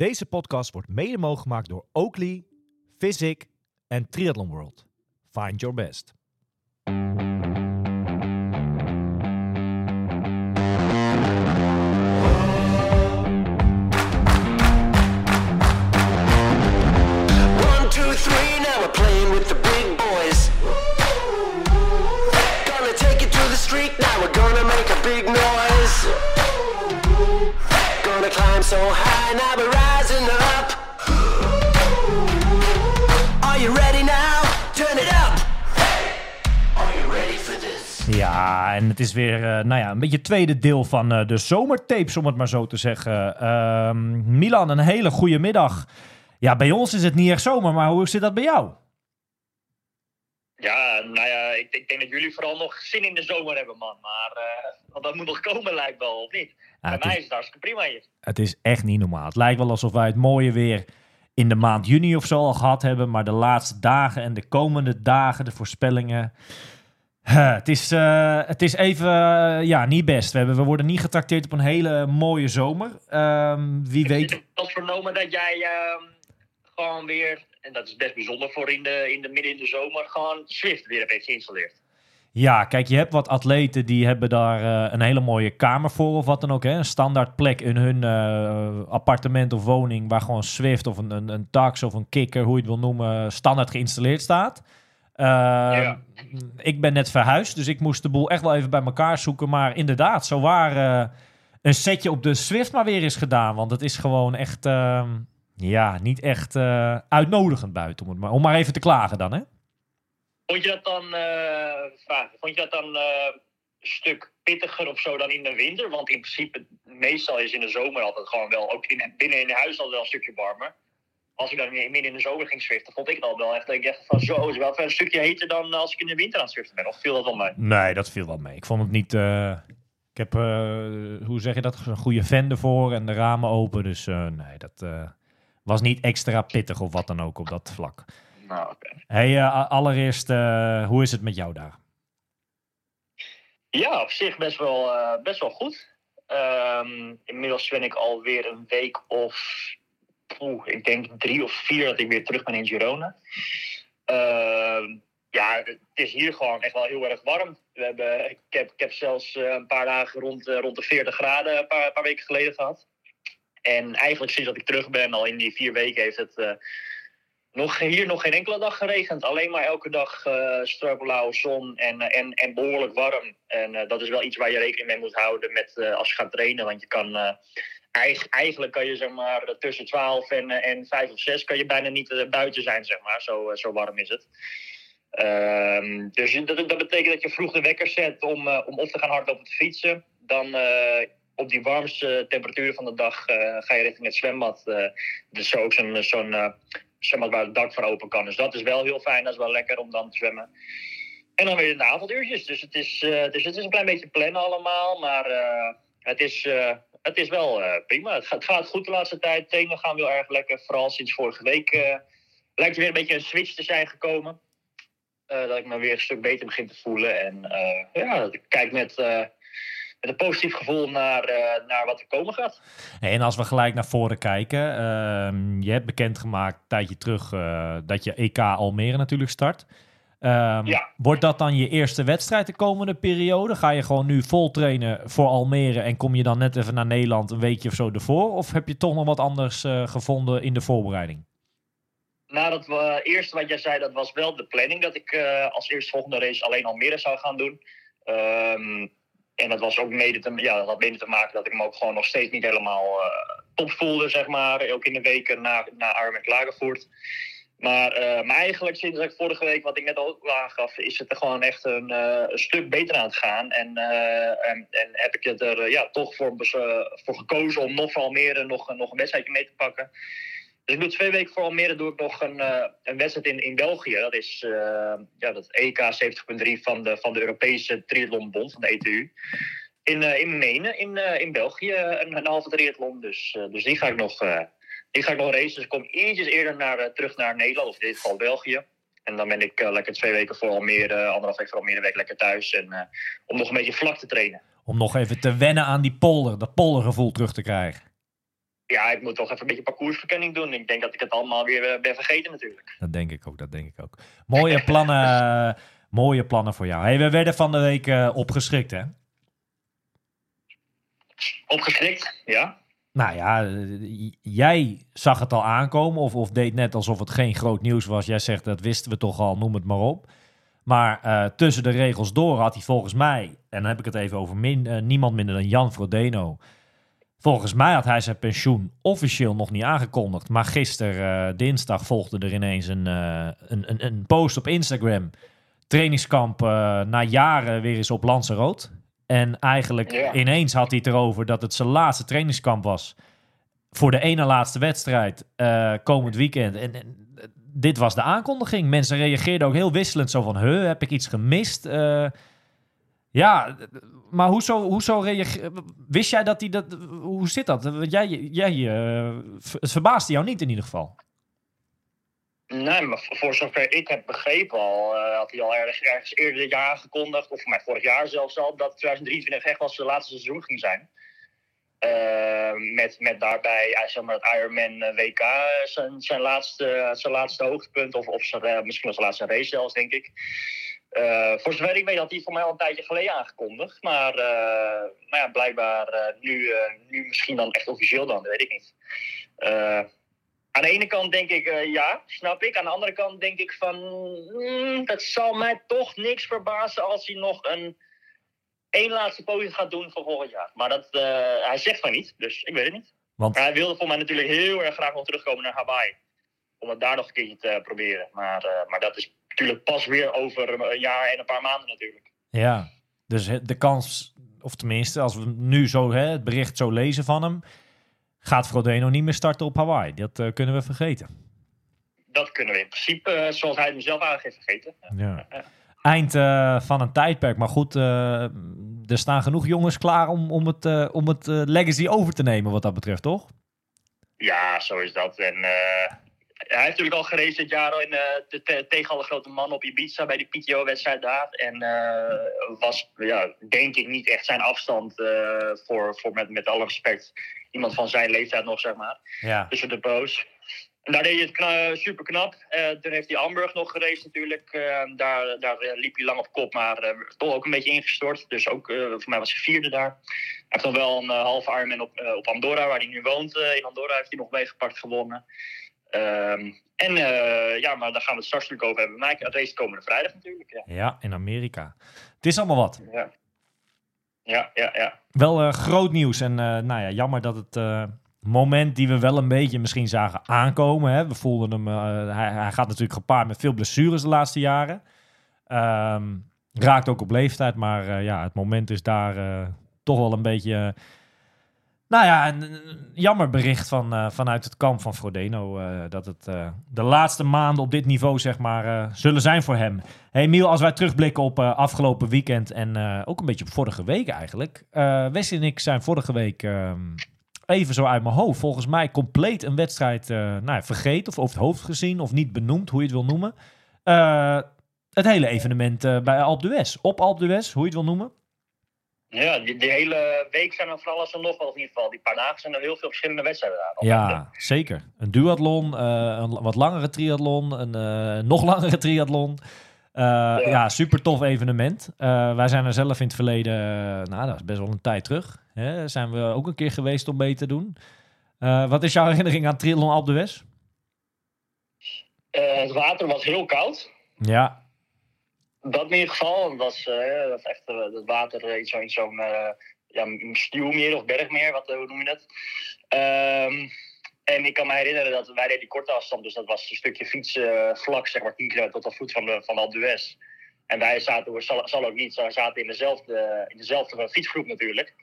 Deze podcast wordt mede mogelijk gemaakt door Oakley, Physic en Triathlon World. Find your best. One, two, three, now we're playing with the big boys. Gonna take it to the street, now we're gonna make a big noise. So high, now we're rising up. Are you ready now? Turn it up. Are you ready for this? Ja, en het is weer eh, nou ja, een beetje het tweede deel van eh, de zomertapes, om het maar zo te zeggen. Ehm, Milan, een hele goede middag. Ja, bij ons is het niet echt zomer, maar hoe zit dat bij jou? Ja, nou ja, ik, ik denk dat jullie vooral nog zin in de zomer hebben, man. Maar eh, want dat moet nog komen, lijkt wel, of niet? Bij mij is- is het hartstikke prima hier. Het is echt niet normaal. Het lijkt wel alsof wij het mooie weer in de maand juni of zo al gehad hebben. Maar de laatste dagen en de komende dagen, de voorspellingen. Huh, Het is, eh, het is even eh, ja, niet best. We, hebben, we worden niet getrakteerd op een hele mooie zomer. Ehm, wie Ik weet. heb wel vernomen dat jij ehm, gewoon weer, en dat is best bijzonder voor in de, in de midden in de zomer, gewoon Swift weer hebt geïnstalleerd. Ja, kijk, je hebt wat atleten die hebben daar eh, een hele mooie kamer voor of wat dan ook. Hè? Een standaard plek in hun eh, appartement of woning waar gewoon Swift of een, een, een tax of een kikker, hoe je het wil noemen, standaard geïnstalleerd staat. Eh, Ja. Ik ben net verhuisd, dus ik moest de boel echt wel even bij elkaar zoeken. Maar inderdaad, zo waar eh, een setje op de Swift maar weer is gedaan. Want het is gewoon echt, eh, ja, niet echt uitnodigend buiten. Om, het maar, om maar even te klagen dan, hè? Vond je dat dan, eh, vond je dat dan eh, een stuk pittiger of zo dan in de winter? Want in principe, meestal is in de zomer altijd gewoon wel, ook in, binnen in huis al wel een stukje warmer. Als ik dan midden in de zomer ging zwiften, vond ik het wel echt, ik dacht van zo, is wel een stukje heter dan als ik in de winter aan het zwiften ben. Of viel dat wel mee? Nee, dat viel wel mee. Ik vond het niet. eh, ik heb, hoe zeg je dat? Een goede fan ervoor en de ramen open. Dus nee, dat was niet extra pittig of wat dan ook op dat vlak. Nou. Hey, eh, allereerst, eh, hoe is het met jou daar? Ja, op zich best wel, eh, best wel goed. Ehm, inmiddels ben ik alweer een week of, ik denk drie of vier dat ik weer terug ben in Girona. Ehm, ja, het is hier gewoon echt wel heel erg warm. We hebben, ik, heb, ik heb zelfs een paar dagen rond, rond de 40 graden een paar, paar weken geleden gehad. En eigenlijk sinds dat ik terug ben, al in die vier weken, heeft het nog, hier nog geen enkele dag geregend. Alleen maar elke dag strooblauwe zon en, eh, en, en behoorlijk warm. En eh, dat is wel iets waar je rekening mee moet houden met, als je gaat trainen. Want je kan, eig- eigenlijk kan je zeg maar, tussen 12 en, en 5 of 6 kan je bijna niet buiten zijn. Zeg maar. zo, zo warm is het. Ehm, dus dat, dat betekent dat je vroeg de wekker zet om, om of te gaan hardlopen te fietsen. Dan op die warmste temperaturen van de dag ga je richting het zwembad. dus ook zo'n zo'n eh, zwembad waar het dak voor open kan. Dus dat is wel heel fijn. Dat is wel lekker om dan te zwemmen. En dan weer in de avonduurtjes. Dus het is, eh, dus het is een klein beetje plannen allemaal. Maar eh, het, is, eh, het is wel prima. Het gaat, gaat goed de laatste tijd. Trainen gaan heel erg lekker. Vooral sinds vorige week lijkt er weer een beetje een switch te zijn gekomen. Dat ik me weer een stuk beter begin te voelen. En ja, ik kijk met, met een positief gevoel naar, eh, naar wat er komen gaat. En als we gelijk naar voren kijken. ehm, je hebt bekendgemaakt een tijdje terug eh, dat je EK Almere natuurlijk start. Ehm, Ja. Wordt dat dan je eerste wedstrijd de komende periode? Ga je gewoon nu vol trainen voor Almere en kom je dan net even naar Nederland een weekje of zo ervoor? Of heb je toch nog wat anders eh, gevonden in de voorbereiding? Nou, dat we, eerste wat jij zei, dat was wel de planning. Dat ik eh, als eerstvolgende race alleen Almere zou gaan doen. Ehm, en dat was ook mede te, ja, dat had mede te maken dat ik me ook gewoon nog steeds niet helemaal eh, top voelde, zeg maar. Ook in de weken na, na Ironman Klagenvoort. Maar, eh, maar eigenlijk sinds ik vorige week, wat ik net al aangaf, is het er gewoon echt een, eh, stuk beter aan het gaan. En, en, en heb ik het er ja, toch voor, voor gekozen om nog voor Almere nog, nog een wedstrijdje mee te pakken. Dus ik doe twee weken voor Almere doe ik nog een, eh, een wedstrijd in, in België. Dat is eh, ja, dat EK 70.3 van de, van de Europese Triathlonbond, van de ETU. In, eh, in Menen, in, in België, een, halve triathlon. Dus, dus die ga ik nog, die ga ik nog racen. Dus ik kom ietsjes eerder naar, terug naar Nederland, of in dit geval België. En dan ben ik lekker twee weken voor Almere, anderhalf week voor Almere, week lekker thuis. En, om nog een beetje vlak te trainen. Om nog even te wennen aan die polder, dat poldergevoel terug te krijgen. Ja, ik moet toch even een beetje parcoursverkenning doen. Ik denk dat ik het allemaal weer eh, ben vergeten natuurlijk. Dat denk ik ook, dat denk ik ook. Mooie plannen, mooie plannen voor jou. Hey, we werden van de week eh, opgeschrikt, hè? Opgeschrikt, ja. Nou ja, eh, jij zag het al aankomen of, of deed net alsof het geen groot nieuws was. Jij zegt dat wisten we toch al, noem het maar op. Maar tussen de regels door had hij volgens mij, en dan heb ik het even over min, niemand minder dan Jan Frodeno. Volgens mij had hij zijn pensioen officieel nog niet aangekondigd. Maar gisteren, eh, dinsdag, volgde er ineens een, eh, een, een, een post op Instagram. Trainingskamp eh, na jaren weer eens op Lanzarote. En eigenlijk ineens had hij het erover dat het zijn laatste trainingskamp was. Voor de ene laatste wedstrijd komend weekend. En, en dit was de aankondiging. Mensen reageerden ook heel wisselend. Zo van, huh, heb ik iets gemist? Ja, maar hoezo, hoezo reageer... Wist jij dat hij dat... Hoe zit dat? Jij, jij, v- het verbaasde jou niet in ieder geval. Nee, maar voor- zover ik heb begrepen al, eh, had hij al ergens, eerder dit jaar aangekondigd, of voor mij vorig jaar zelfs al, dat 2023 echt wel zijn laatste seizoen ging zijn. Eh, met, met daarbij, zeg maar, het Ironman WK zijn, zijn, laatste, zijn laatste hoogtepunt, of, of zijn, misschien wel zijn laatste race zelfs, denk ik. Eh, voor zover ik weet had hij voor mij al een tijdje geleden aangekondigd, maar, eh, maar ja, blijkbaar eh, nu, nu misschien dan echt officieel dan, dat weet ik niet. Aan de ene kant denk ik ja, snap ik. Aan de andere kant denk ik van, mm, het zal mij toch niks verbazen als hij nog een één laatste poging gaat doen voor volgend jaar. Maar dat, hij zegt van niet, dus ik weet het niet. Want Maar hij wilde voor mij natuurlijk heel erg graag nog terugkomen naar Hawaii. Om het daar nog een keertje te proberen. Maar, maar dat is natuurlijk pas weer over een jaar en een paar maanden natuurlijk. ja, dus de kans... Of tenminste, als we nu zo hè, het bericht zo lezen van hem... gaat Frodeno niet meer starten op Hawaii. Dat eh, kunnen we vergeten. Dat kunnen we in principe, eh, zoals hij het mezelf aangeeft, vergeten. Ja. Eind eh, van een tijdperk. Maar goed, er staan genoeg jongens klaar om, om het, om het legacy over te nemen wat dat betreft, toch? Ja, zo is dat. En hij heeft natuurlijk al gereden dit jaar al in, eh, te- te- tegen alle grote mannen op Ibiza bij die PTO-wedstrijd daar. En eh, was, ja, denk ik, niet echt zijn afstand eh, voor, voor met, met alle respect, iemand van zijn leeftijd nog, zeg maar. Ja. Tussen de boos. En daar deed hij het kna- super knap. Toen heeft hij Hamburg nog geraced natuurlijk. Daar daar liep hij lang op kop, maar toch ook een beetje ingestort. Dus ook, voor mij was hij vierde daar. Hij heeft dan wel een halve Ironman op, op Andorra, waar hij nu woont. In Andorra heeft hij nog meegepakt, gewonnen. Ehm, en eh, ja, maar daar gaan we het straks natuurlijk over hebben. Maar het race komende vrijdag natuurlijk. Ja, ja, in Amerika. Het is allemaal wat. ja, ja, ja. ja. Wel eh, groot nieuws. En eh, nou ja, jammer dat het moment die we wel een beetje misschien zagen aankomen. Hè, we voelden hem. hij, hij gaat natuurlijk gepaard met veel blessures de laatste jaren. Ehm, raakt ook op leeftijd. Maar ja, het moment is daar toch wel een beetje. Nou ja, een, jammer bericht van, eh, vanuit het kamp van Frodeno. eh, dat het eh, de laatste maanden op dit niveau, zeg maar, zullen zijn voor hem. Hey Miel, als wij terugblikken op afgelopen weekend en ook een beetje op vorige week eigenlijk. Wesley en ik zijn vorige week ehm, even zo uit mijn hoofd. Volgens mij compleet een wedstrijd nou ja, vergeten of over het hoofd gezien of niet benoemd, hoe je het wil noemen. Het hele evenement bij Alpe d'Huez. Op Alpe d'Huez, hoe je het wil noemen. Ja, die hele week zijn er voor alles en nog wel in ieder geval. Die paar dagen zijn er heel veel verschillende wedstrijden al. Ja, zeker. Een duathlon, eh, een wat langere triathlon, een eh, nog langere triathlon. Eh, ja. super tof evenement. Wij zijn er zelf in het verleden, nou dat is best wel een tijd terug, hè, zijn we ook een keer geweest om mee te doen. Wat is jouw herinnering aan Triathlon Alpe d'Huez? Eh, het water was heel koud. Ja, Dat in ieder geval. Was, eh, dat is echt eh, het water eh, in zo'n ja, stuwmeer of bergmeer, wat, hoe noem je dat? Ehm, en ik kan me herinneren dat wij deden die korte afstand, dus dat was een stukje fietsen vlak, zeg maar 10 kilometer tot de voet van de, van. En wij zaten, we zal, zal ook niet, we zaten in dezelfde, in dezelfde fietsgroep natuurlijk.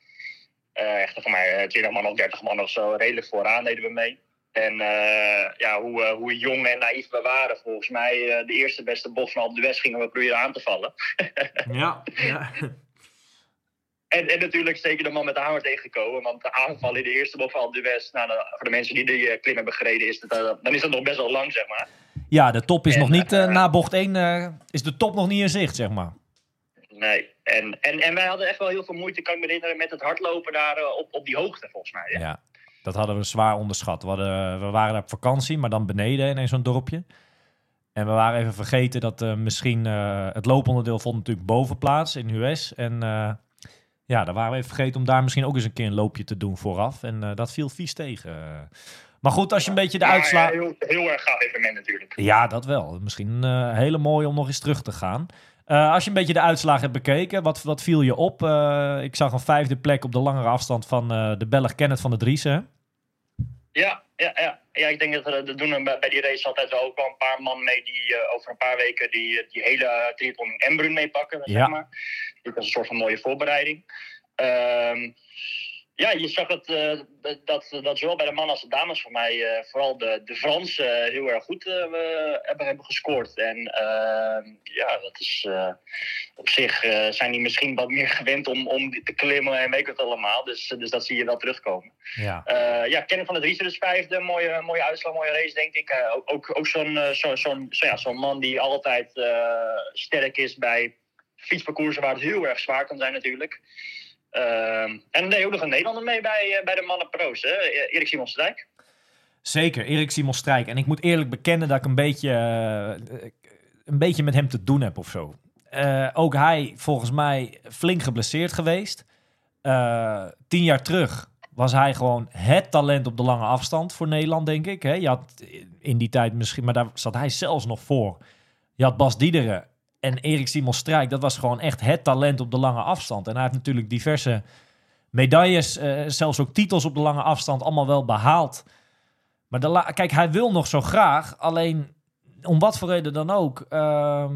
Eh echt van mij eh, 20 man of 30 man of zo, redelijk vooraan deden we mee. En eh, ja, hoe, eh, hoe jong en naïef we waren, volgens mij eh, de eerste beste bocht van Alpe d'Huez gingen we proberen aan te vallen. ja, ja. En, en natuurlijk zeker de man met de hamer tegenkomen. Want de aanval in de eerste bocht van Alpe d'Huez, nou, dan- voor de mensen die die eh, klim hebben gereden, is eh, dan is dat nog best wel lang, zeg maar. ja de top is En, nog niet, na bocht 1 eh, is de top nog niet in zicht, zeg maar. Nee. En, en, en wij hadden echt wel heel veel moeite, kan ik me herinneren, met het hardlopen daar op, op die hoogte, volgens mij. Ja. Ja, Dat hadden we zwaar onderschat. We, hadden, we waren daar op vakantie, maar dan beneden in zo'n dorpje. En we waren even vergeten dat eh, misschien eh, het looponderdeel vond natuurlijk boven plaats in US. En eh, ja, daar waren we even vergeten om daar misschien ook eens een keer een loopje te doen vooraf. En dat viel vies tegen. Maar goed, als je een beetje de uitslagen... ja, heel, heel erg gaaf evenement natuurlijk. Ja, dat wel. Misschien een hele mooie om nog eens terug te gaan. Als je een beetje de uitslagen hebt bekeken, wat, wat viel je op? Ik zag een vijfde plek op de langere afstand van de Belg Kenneth van de Driessen. Ja, ja, ja. ja, ik denk dat er, er doen er bij die race altijd wel ook wel een paar man mee die eh, over een paar weken die, die hele triathlon in Embrun meepakken. Ja. Zeg maar. Dit was een soort van mooie voorbereiding. Ehm, ja, je zag dat, eh, dat, dat zowel bij de mannen als de dames voor mij eh, vooral de, de Fransen eh, heel erg goed hebben, hebben gescoord. En ehm, ja, dat is op zich zijn die misschien wat meer gewend om, om te klimmen en weet ik het allemaal. Dus, dus dat zie je wel terugkomen. Ja. Ja, Kenneth van het Riesen dus vijfde. Mooie, mooie uitslag, mooie race, denk ik. Ook ook, ook zo'n zo, zo'n zo, ja, zo'n man die altijd sterk is bij fietsparcoursen waar het heel erg zwaar kan zijn natuurlijk. Ehm, en nee, ook nog een Nederlander mee bij, eh, bij de mannen pro's, hè? E- Erik Simon Strijk. Zeker, Erik Simon Strijk. En ik moet eerlijk bekennen dat ik een beetje, eh, een beetje met hem te doen heb of zo. Eh, ook hij, volgens mij, flink geblesseerd geweest. Tien jaar terug was hij gewoon het talent op de lange afstand voor Nederland, denk ik. Hè? Je had in die tijd misschien, maar daar zat hij zelfs nog voor. Je had Bas Diederen en Erik Simon Strijk. Dat was gewoon echt het talent op de lange afstand. En hij heeft natuurlijk diverse medailles, eh, zelfs ook titels op de lange afstand, allemaal wel behaald. Maar kijk, hij wil nog zo graag. Alleen, om wat voor reden dan ook. ehm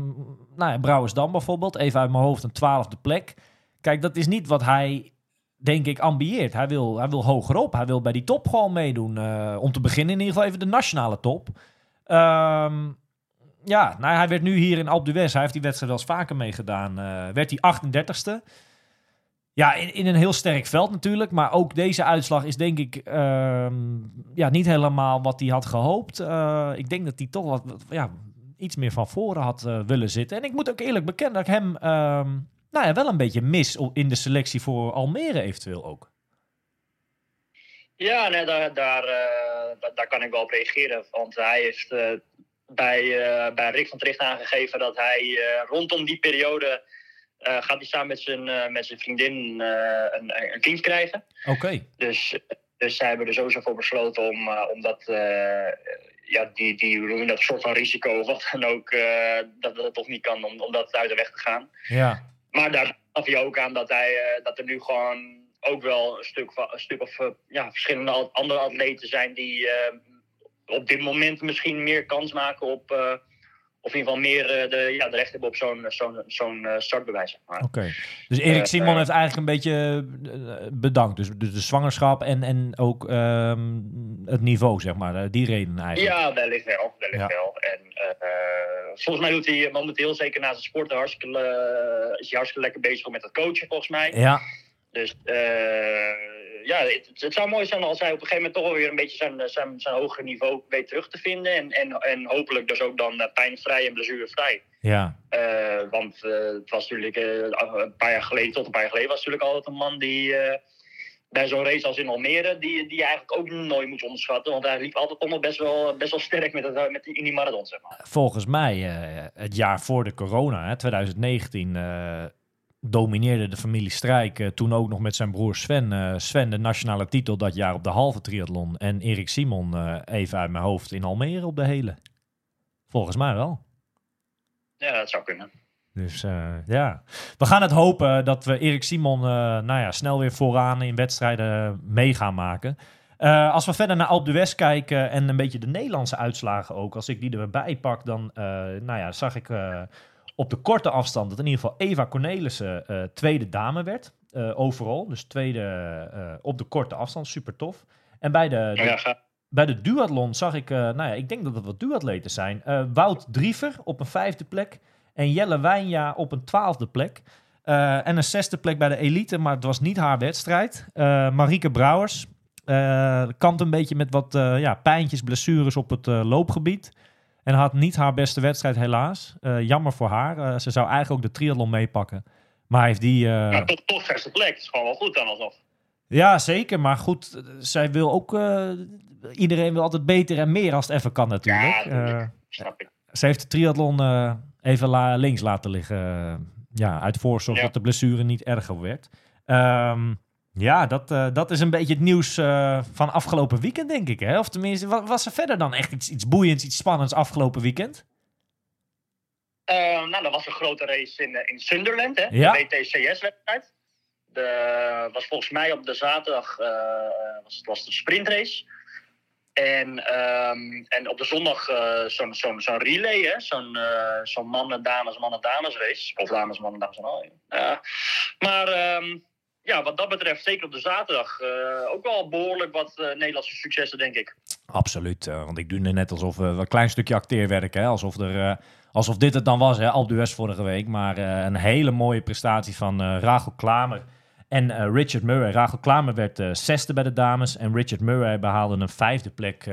nou ja, Brouwersdam bijvoorbeeld. Even uit mijn hoofd een twaalfde plek. Kijk, dat is niet wat hij, denk ik, ambieert. Hij wil, hij wil hogerop. Hij wil bij die top gewoon meedoen. Eh, om te beginnen in ieder geval even de nationale top. Ehm, ja, nou, hij werd nu hier in Alpe d'Huez. Hij heeft die wedstrijd wel eens vaker meegedaan. eh, werd hij 38ste. Ja, in, in een heel sterk veld natuurlijk. Maar ook deze uitslag is denk ik ehm, ja, niet helemaal wat hij had gehoopt. Eh, ik denk dat hij toch wat, ja, iets meer van voren had eh, willen zitten. En ik moet ook eerlijk bekennen dat ik hem ehm, nou ja, wel een beetje mis in de selectie voor Almere eventueel ook. Ja, nee, daar, daar, daar, kan ik wel op reageren. Want hij heeft bij, eh, bij Rick van Tricht aangegeven dat hij eh, rondom die periode eh, gaat hij samen met zijn, met zijn vriendin een, een kind krijgen. Oké. Dus, dus zij hebben er sowieso voor besloten om, om dat, ja, die, die, dat soort van risico of wat dan ook, dat dat toch niet kan om, om dat uit de weg te gaan. Ja. Maar daar gaf hij ook aan dat, hij, dat er nu gewoon ook wel een stuk, van, een stuk of ja, verschillende andere atleten zijn die op dit moment misschien meer kans maken op, eh, of in ieder geval meer eh, de, ja, de recht hebben op zo'n zo'n zo'n eh, startbewijs. Oké. Dus Erik Simon heeft eigenlijk een beetje bedankt. Dus de, de zwangerschap en, en ook ehm, het niveau, zeg maar. Die reden eigenlijk. Ja, wellicht wel. Wellicht Ja. wel. En volgens mij doet hij momenteel, zeker na zijn sporten, hartstikke, is hij hartstikke lekker bezig met het coachen, volgens mij. Ja, Dus eh, ja, het, het zou mooi zijn als hij op een gegeven moment toch wel weer een beetje zijn, zijn, zijn hoger niveau weet terug te vinden. En, en, en hopelijk dus ook dan eh, pijnvrij en blessurevrij. ja. Eh, want eh, het was natuurlijk eh, een paar jaar geleden, tot een paar jaar geleden, was natuurlijk altijd een man die eh, bij zo'n race als in Almere, die, die je eigenlijk ook nooit moet onderschatten. Want hij liep altijd nog best wel, best wel sterk met, het, met die, in die marathon, zeg maar. volgens mij eh, het jaar voor de corona, hè, 2019, eh, domineerde de familie Strijk eh, toen ook nog met zijn broer Sven. eh, Sven de nationale titel dat jaar op de halve triathlon. En Erik Simon eh, even uit mijn hoofd in Almere op de hele. Volgens mij wel. Ja, dat zou kunnen. Dus ja, we gaan het hopen dat we Erik Simon nou ja, snel weer vooraan in wedstrijden mee gaan maken. Als we verder naar Alpe d'Huez kijken en een beetje de Nederlandse uitslagen ook, als ik die erbij pak, dan nou ja, zag ik op de korte afstand dat in ieder geval Eva Cornelissen eh, tweede dame werd, eh, overal. Dus tweede eh, op de korte afstand, super tof. En bij de, de Ja, bij de duathlon zag ik, nou ja, ik denk dat het wat duatleten zijn. Wout Driever op een vijfde plek en Jelle Wijnja op een twaalfde plek. En een zesde plek bij de elite, maar het was niet haar wedstrijd. Marieke Brouwers kampt een beetje met wat eh, ja, pijntjes, blessures op het loopgebied. En had niet haar beste wedstrijd helaas. Eh, jammer voor haar. Eh, ze zou eigenlijk ook de triathlon meepakken. Maar heeft die... eh, maar toch, toch zesde plek. Is gewoon wel goed dan alsnog. Ja, zeker. Maar goed, eh, zij wil ook... eh, iedereen wil altijd beter en meer als het even kan natuurlijk. Ja. Eh, Snap ik. ze heeft de triathlon eh, even la- links laten liggen. eh, ja, uit voorzorg Ja. dat de blessure niet erger werd. Ehm, ja, dat, eh, dat is een beetje het nieuws eh, van afgelopen weekend, denk ik. Hè? Of tenminste, wa- was er verder dan echt iets, iets boeiends, iets spannends afgelopen weekend? Eh, nou, dat was een grote race in, in Sunderland, hè? Ja. De WTCS-wedstrijd. De was volgens mij op de zaterdag was, het was de sprintrace. En, ehm, en op de zondag zo'n zo'n zo'n relay, hè? zo'n eh, zo'n mannen-dames, mannen-dames race. Of dames, mannen, dames en al. Ja. Maar ehm, ja, wat dat betreft, zeker op de zaterdag, eh, ook wel behoorlijk wat eh, Nederlandse successen, denk ik. Absoluut, eh, want ik doe net alsof we een klein stukje acteerwerk, hè? Alsof, er, alsof dit het dan was, hè? D'Huez vorige week. Maar een hele mooie prestatie van Rachel Klamer en Richard Murray. Rachel Klamer werd zesde bij de dames en Richard Murray behaalde een vijfde plek.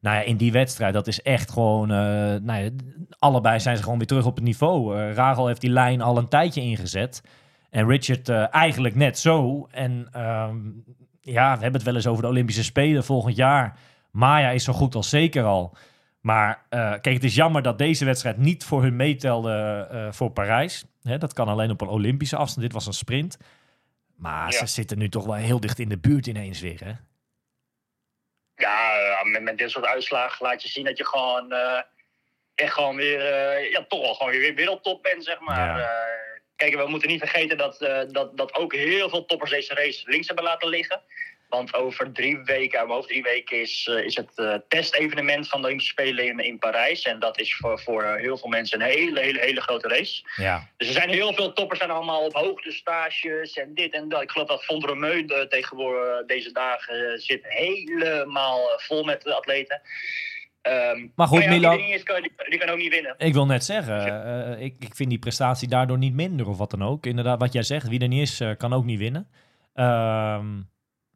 nou ja, in die wedstrijd, dat is echt gewoon... eh, nou ja, allebei zijn ze gewoon weer terug op het niveau. Rachel heeft die lijn al een tijdje ingezet. En Richard eh, eigenlijk net zo. En ehm, ja, we hebben het wel eens over de Olympische Spelen volgend jaar. Maya is zo goed als zeker al. Maar eh, kijk, het is jammer dat deze wedstrijd niet voor hun meetelde eh, voor Parijs. Hè, dat kan alleen op een Olympische afstand. Dit was een sprint. Maar Ja. ze zitten nu toch wel heel dicht in de buurt ineens weer. Hè? Ja, met, met dit soort uitslagen laat je zien dat je gewoon echt gewoon weer, ja, toch wel gewoon weer wereldtop bent, zeg maar. Ja. Kijk, we moeten niet vergeten dat, eh, dat, dat ook heel veel toppers deze race links hebben laten liggen. Want over drie weken, mijn hoofd drie weken, is, eh, is het eh, testevenement van de Olympische Spelen in, in Parijs. En dat is voor, voor heel veel mensen een hele, hele, hele grote race. Ja. Dus er zijn heel veel toppers zijn allemaal op hoogtestages en dit en dat. Ik geloof dat Von Romeu eh, tegenwoordig deze dagen zit helemaal vol met atleten. Ehm, Maar goed, ja, Milan- Die, is, kan, die, kan ook niet winnen. Ik wil net zeggen, eh, ik, ik vind die prestatie daardoor niet minder of wat dan ook. Inderdaad, wat jij zegt, wie er niet is, eh, kan ook niet winnen. Ehm,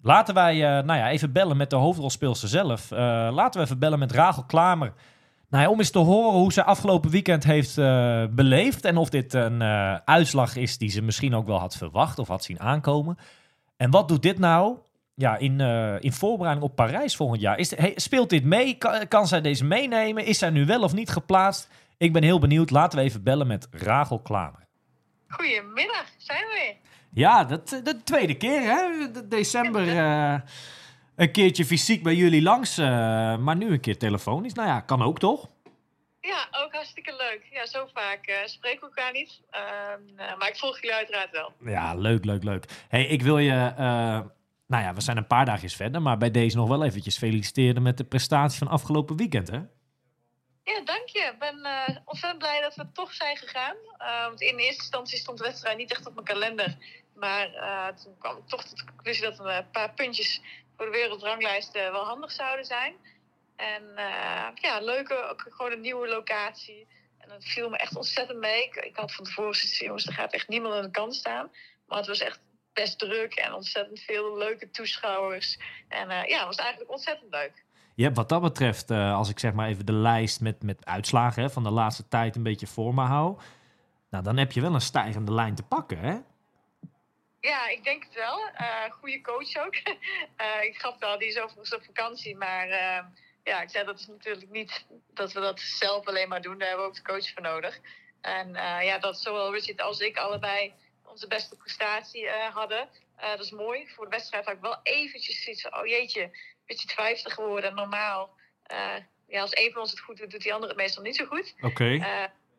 laten wij eh, nou ja, even bellen met de hoofdrolspeelster zelf. Laten we even bellen met Rachel Klamer. Nou ja, om eens te horen hoe ze afgelopen weekend heeft beleefd. En of dit een uitslag is die ze misschien ook wel had verwacht of had zien aankomen. En wat doet dit nou ja, in, eh, in voorbereiding op Parijs volgend jaar? Is, hey, speelt dit mee? Kan, kan zij deze meenemen? Is zij nu wel of niet geplaatst? Ik ben heel benieuwd. Laten we even bellen met Rachel Klamer. Goedemiddag, zijn we weer. Ja, dat, de tweede keer hè. De- December eh, een keertje fysiek bij jullie langs. eh, maar nu een keer telefonisch. Nou ja, kan ook toch? Ja, ook hartstikke leuk. Ja, zo vaak eh, spreken we elkaar niet. Ehm, eh, maar ik volg jullie uiteraard wel. Ja, leuk, leuk, leuk. hey, ik wil je... nou ja, we zijn een paar dagjes verder. Maar bij deze nog wel eventjes feliciteren met de prestatie van afgelopen weekend, hè? Ja, dank je. Ik ben eh, ontzettend blij dat we toch zijn gegaan. Eh, want in eerste instantie stond de wedstrijd niet echt op mijn kalender. Maar eh, toen kwam ik toch tot de conclusie dat een paar puntjes voor de wereldranglijst wel handig zouden zijn. En ja, leuke, ook gewoon een nieuwe locatie. En dat viel me echt ontzettend mee. Ik, had van tevoren gezegd, jongens, er gaat echt niemand aan de kant staan. Maar het was echt best druk en ontzettend veel leuke toeschouwers. En eh, ja, het was eigenlijk ontzettend leuk. Je hebt wat dat betreft, eh, als ik zeg maar even de lijst met, met uitslagen hè, van de laatste tijd een beetje voor me hou. Nou, dan heb je wel een stijgende lijn te pakken, hè? Ja, ik denk het wel. Eh goede coach ook. Ik gaf wel, die is overigens op vakantie. Maar ja, ik zei dat is natuurlijk niet dat we dat zelf alleen maar doen. Daar hebben we ook de coach voor nodig. En ja, dat zowel Richard als ik allebei onze beste prestatie eh, hadden. Eh, dat is mooi. Voor de wedstrijd had ik wel eventjes zoiets van, oh jeetje, Richard vijfde geworden. En normaal, eh, ja, als een van ons het goed doet, doet die andere het meestal niet zo goed. Oké.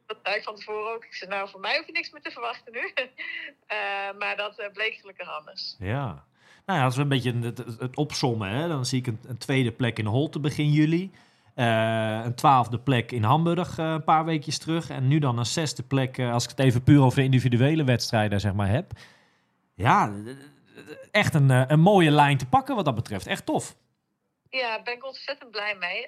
Dat zei ik van tevoren ook. Ik zei, nou, voor mij hoef je niks meer te verwachten nu. Maar dat bleek gelukkig anders. Ja. Nou ja, als we een beetje het, het, opsommen, hè, dan zie ik een, een tweede plek in Holte begin juli. Eh, een twaalfde plek in Hamburg eh, een paar weekjes terug. En nu dan een zesde plek, eh, als ik het even puur over individuele wedstrijden zeg maar, heb. Ja, echt een, een mooie lijn te pakken wat dat betreft. Echt tof. Ja, daar ben ik ontzettend blij mee.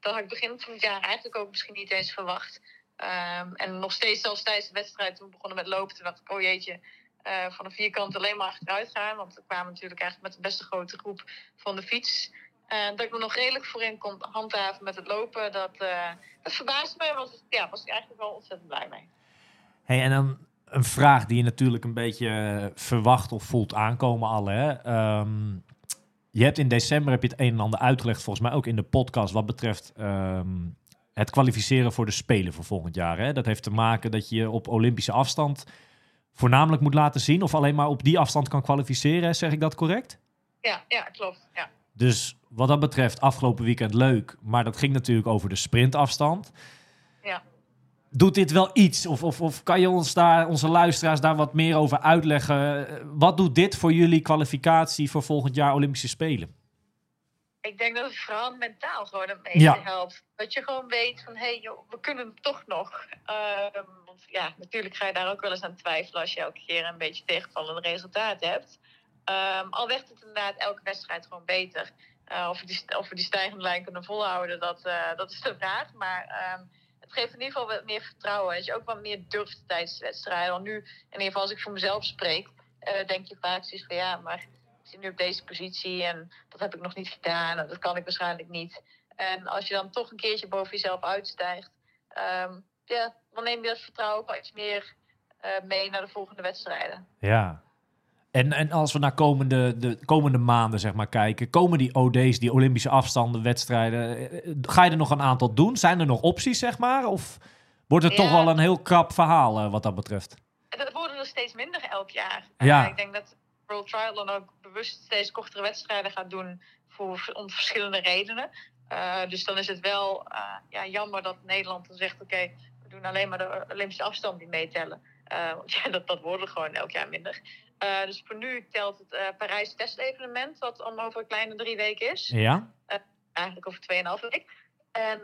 Dat had ik begin van het jaar eigenlijk ook misschien niet eens verwacht. Ehm, en nog steeds zelfs tijdens de wedstrijd, toen we begonnen met lopen, toen dacht ik, oh jeetje, van de vierkant alleen maar achteruit gaan. Want we kwamen natuurlijk eigenlijk met de beste grote groep van de fiets. En dat ik me nog redelijk voorin kon handhaven met het lopen, dat, eh dat verbaasde me. Want ja, was ik eigenlijk wel ontzettend blij mee. Hey, en dan een vraag die je natuurlijk een beetje eh, verwacht of voelt aankomen alle. Hè? Ehm, je hebt in december heb je het een en ander uitgelegd, volgens mij ook in de podcast, wat betreft ehm, het kwalificeren voor de Spelen voor volgend jaar. Hè? Dat heeft te maken dat je je op Olympische afstand voornamelijk moet laten zien, of alleen maar op die afstand kan kwalificeren. Zeg ik dat correct? Ja, ja klopt. Ja. Dus wat dat betreft, afgelopen weekend leuk, maar dat ging natuurlijk over de sprintafstand. Ja. Doet dit wel iets? Of, of, of kan je ons daar, onze luisteraars daar wat meer over uitleggen? Wat doet dit voor jullie kwalificatie voor volgend jaar Olympische Spelen? Ik denk dat het vooral mentaal gewoon meeste Ja. helpt. Dat je gewoon weet van, hé, hey, joh, we kunnen het toch nog. Ehm, want ja, natuurlijk ga je daar ook wel eens aan twijfelen als je elke keer een beetje tegenvallende resultaten hebt. Ehm, al werd het inderdaad elke wedstrijd gewoon beter. Eh, of, we die, of die stijgende lijn kunnen volhouden, dat, eh, dat is de vraag. Maar ehm, het geeft in ieder geval wat meer vertrouwen. Dat je ook wat meer durft tijdens de wedstrijden. Want nu, in ieder geval als ik voor mezelf spreek, eh, denk je vaak zoiets van ja, maar ik zit nu op deze positie en dat heb ik nog niet gedaan. En dat kan ik waarschijnlijk niet. En als je dan toch een keertje boven jezelf uitstijgt, ehm, ja, dan neem je dat vertrouwen ook wel iets meer mee naar de volgende wedstrijden. Ja. En, en als we naar komende, de komende maanden zeg maar, kijken, komen die OD's, die Olympische afstanden, wedstrijden, eh, ga je er nog een aantal doen? Zijn er nog opties, zeg maar? Of wordt het Ja. toch wel een heel krap verhaal eh, wat dat betreft? Dat worden er steeds minder elk jaar. Ja. Ik denk dat World Triathlon ook bewust steeds kortere wedstrijden gaat doen voor, om verschillende redenen. Eh, dus dan is het wel ja, jammer dat Nederland dan zegt: oké, we doen alleen maar de Olympische afstand die meetellen. Want ja, dat, dat worden gewoon elk jaar minder. Eh, dus voor nu telt het eh, Parijs testevenement, wat om over een kleine drie weken is. Ja? Eigenlijk over 2,5 week. En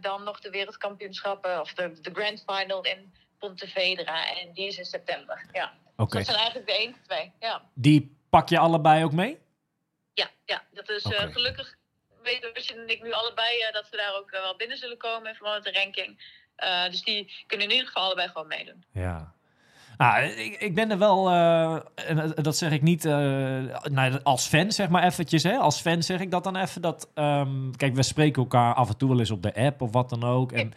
dan nog de wereldkampioenschappen, of de, de grand final in Pontevedra. En die is in september. Ja. Oké. Dus dat zijn eigenlijk de enige twee. Ja, Die pak je allebei ook mee? ja, ja. dat is gelukkig weten Rusje en ik nu allebei dat we daar ook wel binnen zullen komen in verband met de ranking. Dus die kunnen in ieder geval allebei gewoon meedoen. Ja. Nou, ik, ik ben er wel, eh, en dat- dat zeg ik niet eh, nou, als fan, zeg maar eventjes. Hè? Als fan zeg ik dat dan even. Dat, ehm, kijk, we spreken elkaar af en toe wel eens op de app of wat dan ook. En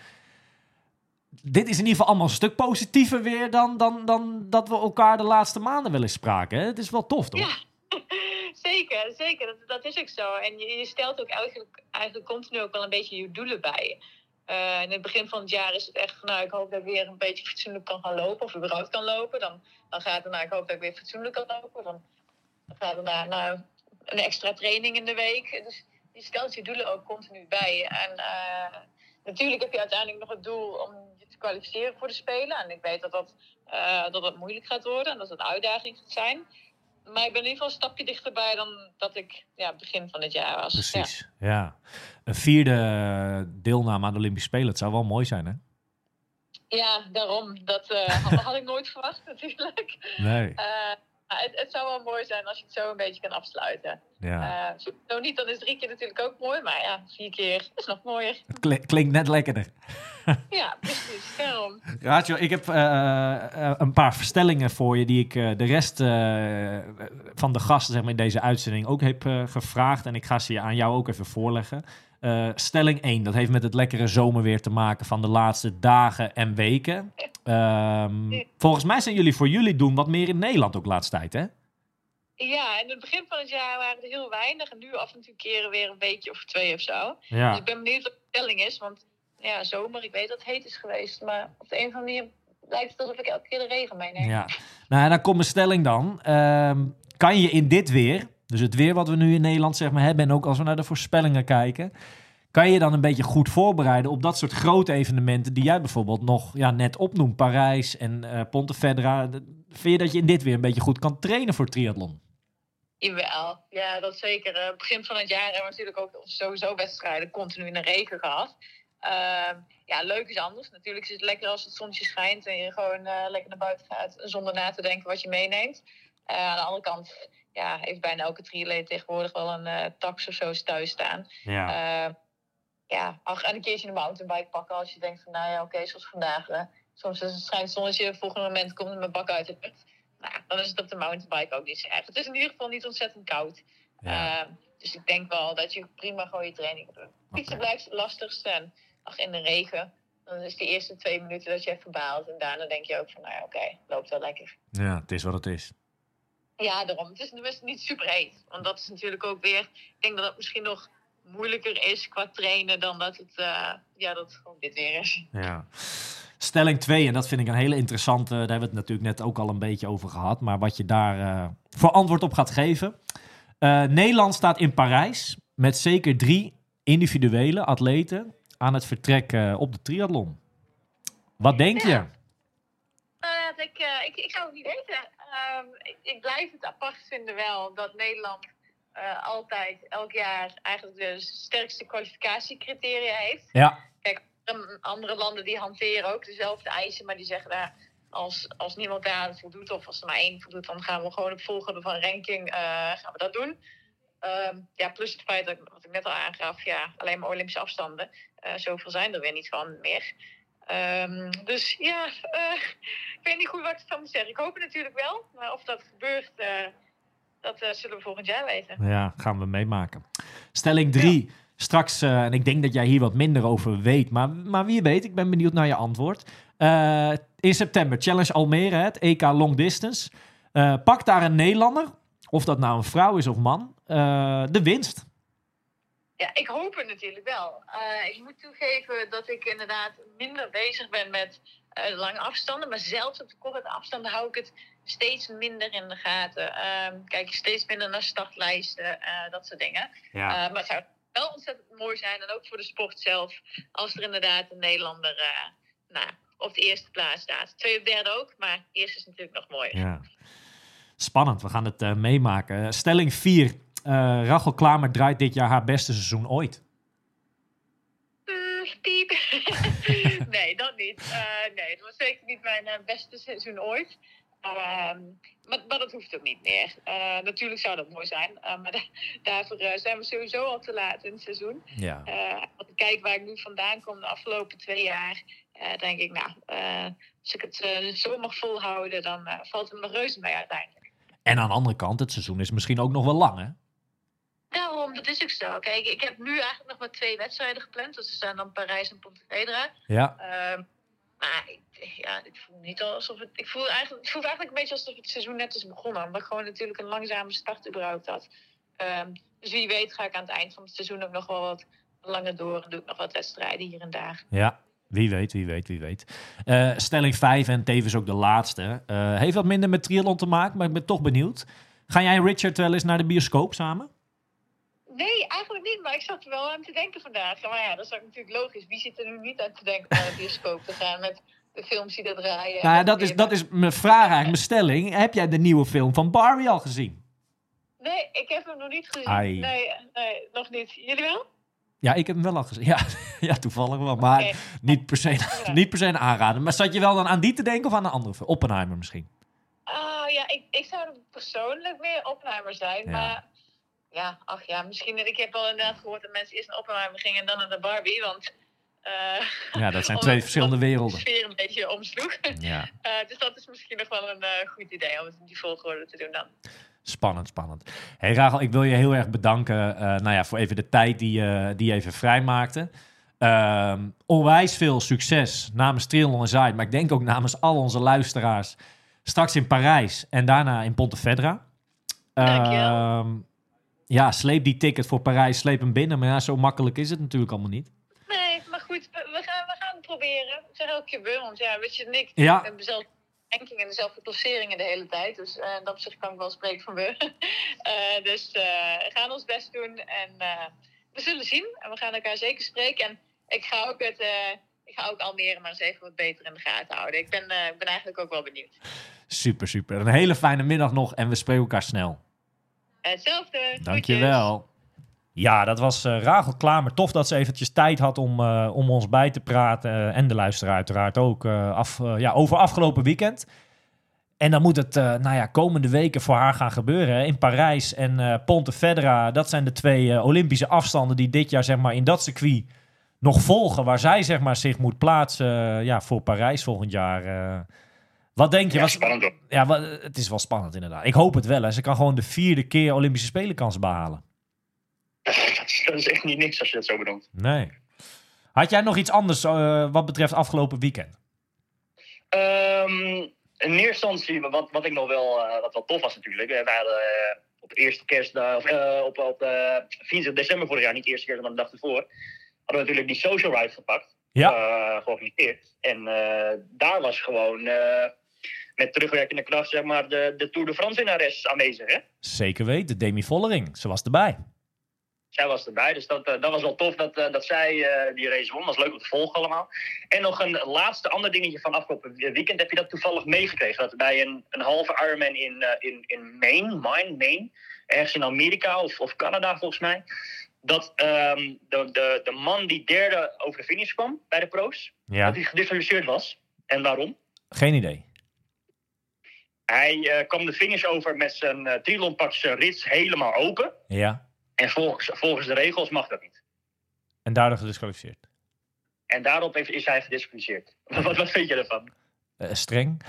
dit is in ieder geval allemaal een stuk positiever weer dan, dan, dan dat we elkaar de laatste maanden wel eens spraken. Hè? Het is wel tof, toch? Ja. zeker, zeker. Dat, dat is ook zo. En je, je stelt ook eigenlijk, eigenlijk continu ook wel een beetje je doelen bij Eh, in het begin van het jaar is het echt van, nou, ik hoop dat ik weer een beetje fatsoenlijk kan gaan lopen. Of überhaupt kan lopen. Dan, dan gaat het naar, ik hoop dat ik weer fatsoenlijk kan lopen. Dan, gaat het naar, nou, een extra training in de week. Dus je stelt je doelen ook continu bij. En eh, natuurlijk heb je uiteindelijk nog het doel om je te kwalificeren voor de Spelen. En ik weet dat dat, eh, dat, dat moeilijk gaat worden en dat het een uitdaging gaat zijn. Maar ik ben in ieder geval een stapje dichterbij dan dat ik ja, begin van het jaar was. Precies, ja. Een vierde deelname aan de Olympische Spelen, het zou wel mooi zijn, hè? Ja, daarom. Dat eh, had, had ik nooit verwacht natuurlijk. Nee, Eh, het, het zou wel mooi zijn als je het zo een beetje kan afsluiten. ja. Eh, zo niet, dan is drie keer natuurlijk ook mooi. Maar ja, vier keer is nog mooier. Het klinkt net lekkerder. Ja, precies. Daarom. Raadjo, ik heb eh, eh, een paar verstellingen voor je die ik de rest van de gasten zeg maar, in deze uitzending ook heb gevraagd. En ik ga ze aan jou ook even voorleggen. Eh, stelling 1, dat heeft met het lekkere zomerweer te maken van de laatste dagen en weken. Ehm, volgens mij zijn jullie voor jullie doen wat meer in Nederland ook laatst tijd, hè? Ja, in het begin van het jaar waren er heel weinig. En nu af en toe keren weer een weekje of twee of zo. Dus Ja, ik ben benieuwd wat de stelling is. Want ja, zomer, ik weet dat het heet is geweest. Maar op de een of andere manier lijkt het alsof ik elke keer de regen meeneem. ja. Nou, en dan komt mijn stelling dan. Ehm, kan je in dit weer, dus het weer wat we nu in Nederland zeg maar hebben... en ook als we naar de voorspellingen kijken... kan je dan een beetje goed voorbereiden op dat soort grote evenementen... die jij bijvoorbeeld nog ja, net opnoemt, Parijs en eh Pontevedra. Vind je dat je in dit weer een beetje goed kan trainen voor triathlon? Jawel, ja, dat zeker. Eh, begin van het jaar hebben we natuurlijk ook sowieso wedstrijden continu in de regen gehad. Ehm, ja, leuk is anders. Natuurlijk is het lekker als het zonnetje schijnt en je gewoon eh, lekker naar buiten gaat zonder na te denken wat je meeneemt. Aan de andere kant ja, heeft bijna elke triatleet tegenwoordig wel een eh, tax of zo thuis staan. Ja. Eh, ja, ach, en een keertje een mountainbike pakken als je denkt van, nou ja, oké, zoals vandaag. soms is het schijnt zonnetje, het volgende moment komt mijn bak uit de put. Nou, dan is het op de mountainbike ook niet zo erg. Het is in ieder geval niet ontzettend koud. ja. Eh, dus ik denk wel dat je prima gewoon je training kunt doen. Fietsen blijft het lastigste. En ach, in de regen, Dan is die eerste twee minuten dat je even baalt. En daarna denk je ook van, nou ja, oké, loopt wel lekker. Ja, het is wat het is. Ja, daarom. Het is, het is niet super heet. Want dat is natuurlijk ook weer... Ik denk dat het misschien nog moeilijker is qua trainen dan dat het, eh, ja, dat het gewoon dit weer is. Ja. Stelling 2, en dat vind ik een hele interessante. Daar hebben we het natuurlijk net ook al een beetje over gehad. Maar wat je daar eh, voor antwoord op gaat geven. Eh, Nederland staat in Parijs met zeker drie individuele atleten aan het vertrek op de triathlon. Wat denk je? Ja. Ik, ik, ik zou het niet weten. Ehm, ik, ik blijf het apart vinden wel dat Nederland eh, altijd elk jaar eigenlijk de sterkste kwalificatiecriteria heeft. Ja, Andere- Andere landen die hanteren ook dezelfde eisen, maar die zeggen daar als, als niemand daar voldoet of als er maar één voldoet, dan gaan we gewoon op volgorde van ranking eh, gaan we dat doen. Ehm, ja, plus het feit dat, wat ik net al aangaf, ja, alleen maar Olympische afstanden. Eh, zoveel zijn er weer niet van meer. Ehm, dus ja, eh, ik weet niet goed wat ik ervan moet zeggen. Ik hoop het natuurlijk wel, maar of dat gebeurt, eh, dat eh, zullen we volgend jaar weten. ja, gaan we meemaken. Stelling 3. Straks, en ik denk dat jij hier wat minder over weet, maar, maar wie weet, ik ben benieuwd naar je antwoord. In september, Challenge Almere, het EK Long Distance. Pak daar een Nederlander, of dat nou een vrouw is of man, de winst. Ja, ik hoop het natuurlijk wel. Eh, ik moet toegeven dat ik inderdaad minder bezig ben met eh, lange afstanden. Maar zelfs op de korte afstanden hou ik het steeds minder in de gaten. Ehm, kijk ik steeds minder naar startlijsten, eh, dat soort dingen. Ja. Maar het zou wel ontzettend mooi zijn, en ook voor de sport zelf, als er inderdaad een Nederlander nou, op de eerste plaats staat. Tweede of derde ook, maar eerst is natuurlijk nog mooier. Ja. Spannend, we gaan het meemaken. Stelling 4. Rachel Klamer draait dit jaar haar beste seizoen ooit. Mm, piep. nee, dat niet. Eh, nee, het was zeker niet mijn eh, beste seizoen ooit. Ehm, maar, maar dat hoeft ook niet meer. Eh, natuurlijk zou dat mooi zijn. eh, maar da- daarvoor eh, zijn we sowieso al te laat in het seizoen. Ja. Eh, als ik kijk waar ik nu vandaan kom de afgelopen twee jaar, eh, denk ik, nou, eh, als ik het eh, zo mag volhouden, dan eh, valt het me reuze mee uiteindelijk. En aan de andere kant, het seizoen is misschien ook nog wel lang, hè? Daarom, dat is ook zo. Kijk, ik heb nu eigenlijk nog maar twee wedstrijden gepland. Dat zijn dan Parijs en Pontevedra. Ja. Ehm, maar ik, ja, het voelt niet alsof het. Ik voel eigenlijk, het voelt eigenlijk een beetje alsof het seizoen net is begonnen. Omdat ik gewoon natuurlijk een langzame start überhaupt had. Ehm, dus wie weet ga ik aan het eind van het seizoen ook nog wel wat langer door. En doe ik nog wat wedstrijden hier en daar. Ja, wie weet, wie weet, wie weet. Eh, stelling 5 en tevens ook de laatste. eh, heeft wat minder met triathlon te maken, maar ik ben toch benieuwd. Ga jij en Richard wel eens naar de bioscoop samen? Nee, eigenlijk niet. Maar ik zat er wel aan te denken vandaag. Maar ja, dat is ook natuurlijk logisch. Wie zit er nu niet aan te denken om naar de bioscoop te gaan met de films die er draaien? Nou dat is, dat is mijn vraag eigenlijk, mijn stelling. Heb jij de nieuwe film van Barbie al gezien? Nee, ik heb hem nog niet gezien. Ai. Nee, nee, nog niet. Jullie wel? Ja, ik heb hem wel al gezien. Ja, ja toevallig wel. Maar niet, per se, niet per se een aanrader. Maar zat je wel dan aan die te denken of aan een andere? Oppenheimer misschien? Ah ja, ik, ik zou persoonlijk meer Oppenheimer zijn. Ja. Maar ja, ach ja, misschien. Ik heb wel inderdaad gehoord dat mensen eerst naar Oppenheimer gingen en dan naar de Barbie. Want. eh, Ja, dat zijn twee verschillende werelden. De sfeer een beetje omsloeg. Ja, Eh, dus dat is misschien nog wel een eh, goed idee om het in die volgorde te doen dan. spannend, spannend. hey, Rachel, ik wil je heel erg bedanken nou ja, voor even de tijd die, je die je even vrijmaakte. Ehm onwijs veel succes namens Triathlon en Zuid, maar ik denk ook namens al onze luisteraars. Straks in Parijs en daarna in Pontevedra. Dankjewel. Ehm, ja, sleep die ticket voor Parijs, sleep hem binnen. Maar ja, zo makkelijk is het natuurlijk allemaal niet. Nee, maar goed, we, we gaan, we gaan het proberen. Ik zeg elke keer we, want ja, weet je en ik. Ja. We hebben dezelfde ranking en dezelfde klasseringen de hele tijd. Dus eh in dat opzicht kan ik wel spreken van we. Eh, dus eh, we gaan ons best doen en we zullen zien. En we gaan elkaar zeker spreken. En ik ga ook het... ik ga ook Almere maar eens even wat beter in de gaten houden. Ik ben, ik ben eigenlijk ook wel benieuwd. Super, super. Een hele fijne middag nog en we spreken elkaar snel. Hetzelfde. Dankjewel. Ja, dat was eh Rachel Klamer. Tof dat ze eventjes tijd had om, eh, om ons bij te praten. eh, en de luisteraar uiteraard ook. eh, af, ja, over afgelopen weekend. En dan moet het eh, nou ja, komende weken voor haar gaan gebeuren. hè. In Parijs en eh Pontevedra. Dat zijn de twee eh, Olympische afstanden die dit jaar zeg maar, in dat circuit nog volgen. Waar zij zeg maar, zich moet plaatsen ja, voor Parijs volgend jaar. Wat denk je? Ja, Wat- spannend hoor. ja, het is wel spannend inderdaad. Ik hoop het wel. Hè. Ze kan gewoon de vierde keer Olympische Spelenkans behalen. Dat is, dat is echt niet niks als je dat zo bedoelt. Nee. Had jij nog iets anders eh, wat betreft afgelopen weekend? Ehm, in eerste instantie, wat, wat ik nog wel, eh, wat wel tof was natuurlijk. We hadden eh, op de eerste kerstdag, of op, op eh 24 december vorig jaar, niet de eerste kerst, maar de dag ervoor, hadden we natuurlijk die social ride gepakt. Ja. georganiseerd. En daar was gewoon met terugwerkende kracht, zeg maar, de, de Tour de France winnares aanwezig. Hè? Zeker weten, Demi Vollering. Ze was erbij. Zij was erbij, dus dat, eh, dat was wel tof dat, eh, dat zij eh, die race won. Dat was leuk om te volgen allemaal. En nog een laatste ander dingetje van afgelopen weekend. Heb je dat toevallig meegekregen? Dat bij een, een halve Ironman in, in, in Maine, Maine, Maine, ergens in Amerika of, of Canada volgens mij. Dat ehm, de, de, de man die derde over de finish kwam bij de pro's, Ja. dat hij gedisqualificeerd was. En waarom? Geen idee. Hij eh, kwam de finish over met zijn uh, triathlonpak zijn rits helemaal open. Ja. En volgens, volgens de regels mag dat niet. En daardoor gedisqualificeerd. En daarop heeft, is hij gedisqualificeerd. wat, wat vind je ervan? Eh, streng.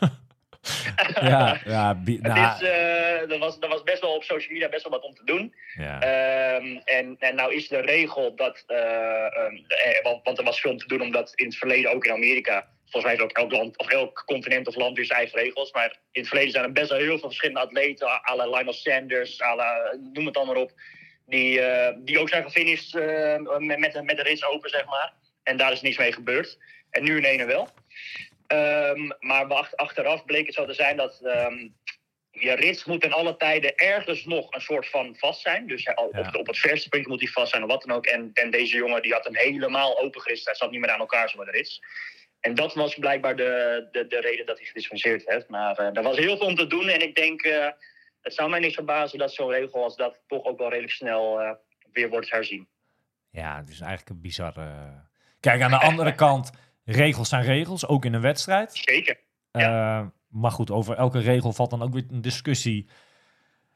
ja, ja, Het nou, is, eh, er, was, er was best wel op social media best wel wat om te doen. ja. Ehm, en, en nou is de regel dat. eh, ehm, eh, want, want er was veel om te doen, omdat in het verleden ook in Amerika. Volgens mij heeft ook elk land of elk continent of land weer zijn eigen regels. Maar in het verleden zijn er best wel heel veel verschillende atleten. à la Lionel Sanders, à la, noem het dan maar op. Die, eh, die ook zijn gefinished eh, met, met, met de rits open, zeg maar. En daar is niets mee gebeurd. En nu in ene wel. Ehm, maar achteraf bleek het zo te zijn dat ehm, je rits moet in alle tijden ergens nog een soort van vast zijn. Dus ja, op, Ja. op het verste puntje moet hij vast zijn of wat dan ook. En, en deze jongen die had hem helemaal opengerist. Hij zat niet meer aan elkaar zo met de rits. En dat was blijkbaar de, de, de reden dat hij gedispenseerd heeft. Maar eh er was heel veel om te doen. En ik denk, eh, het zou mij niks verbazen dat zo'n regel als dat toch ook wel redelijk snel eh, weer wordt herzien. ja, het is eigenlijk een bizarre... Kijk, aan de andere kant, regels zijn regels, ook in een wedstrijd. Zeker. Maar goed, over elke regel valt dan ook weer een discussie,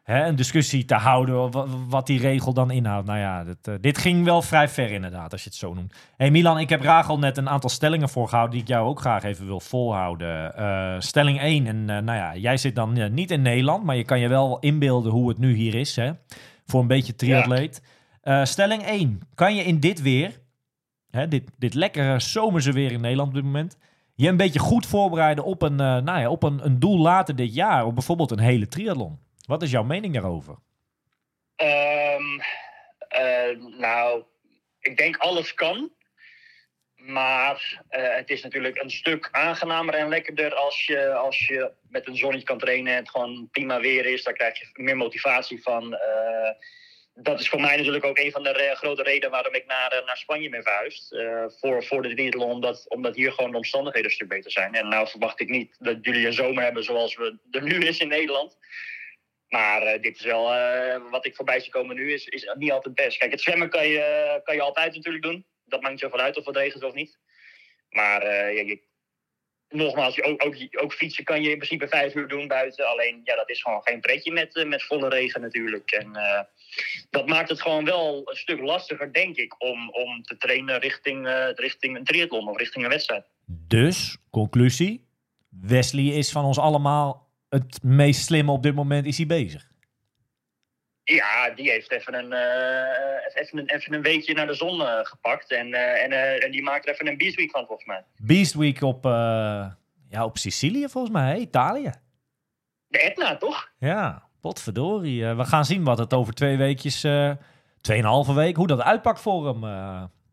hè, een discussie te houden wa- wat die regel dan inhoudt. Nou ja, dit, eh, dit ging wel vrij ver inderdaad, als je het zo noemt. hey Milan, ik heb Rachel net een aantal stellingen voorgehouden die ik jou ook graag even wil volhouden. Eh, stelling 1, en eh, nou ja, jij zit dan niet in Nederland, maar je kan je wel inbeelden hoe het nu hier is, hè, voor een beetje triatleet. Stelling 1, kan je in dit weer, hè, dit, dit lekkere zomerse weer in Nederland op dit moment, je een beetje goed voorbereiden op een, nou ja, op een, een doel later dit jaar. Op bijvoorbeeld een hele triathlon. Wat is jouw mening daarover? Ehm, eh, nou, ik denk alles kan. Maar eh, het is natuurlijk een stuk aangenamer en lekkerder als je, als je met een zonnetje kan trainen en het gewoon prima weer is. Daar krijg je meer motivatie van. Eh, dat is voor mij natuurlijk ook een van de grote redenen waarom ik naar, naar Spanje ben verhuisd. voor, voor de triathlon, omdat, omdat hier gewoon de omstandigheden een stuk beter zijn. En nou verwacht ik niet dat jullie een zomer hebben zoals we er nu is in Nederland. Maar eh, dit is wel, eh, wat ik voorbij zie komen nu, is, is niet altijd best. Kijk, het zwemmen kan je, kan je altijd natuurlijk doen. Dat maakt niet zoveel uit of het regent of niet. Maar eh, ja, je, nogmaals, ook, ook, fietsen kan je in principe vijf uur doen buiten. Alleen, ja, dat is gewoon geen pretje met, met volle regen natuurlijk. En dat maakt het gewoon wel een stuk lastiger, denk ik, om, om te trainen richting, richting een triathlon of richting een wedstrijd. Dus, conclusie. Wesley is van ons allemaal het meest slimme op dit moment is hij bezig. Ja, die heeft even een, eh, even een, even een weekje naar de zon eh, gepakt. En, eh, en, en die maakt er even een beast week van, volgens mij. Beast Week op, ja, op Sicilië volgens mij, hè? Italië. De Etna, toch? Ja, potverdorie. We gaan zien wat het over twee weekjes, tweeënhalve week, hoe dat uitpakt voor hem.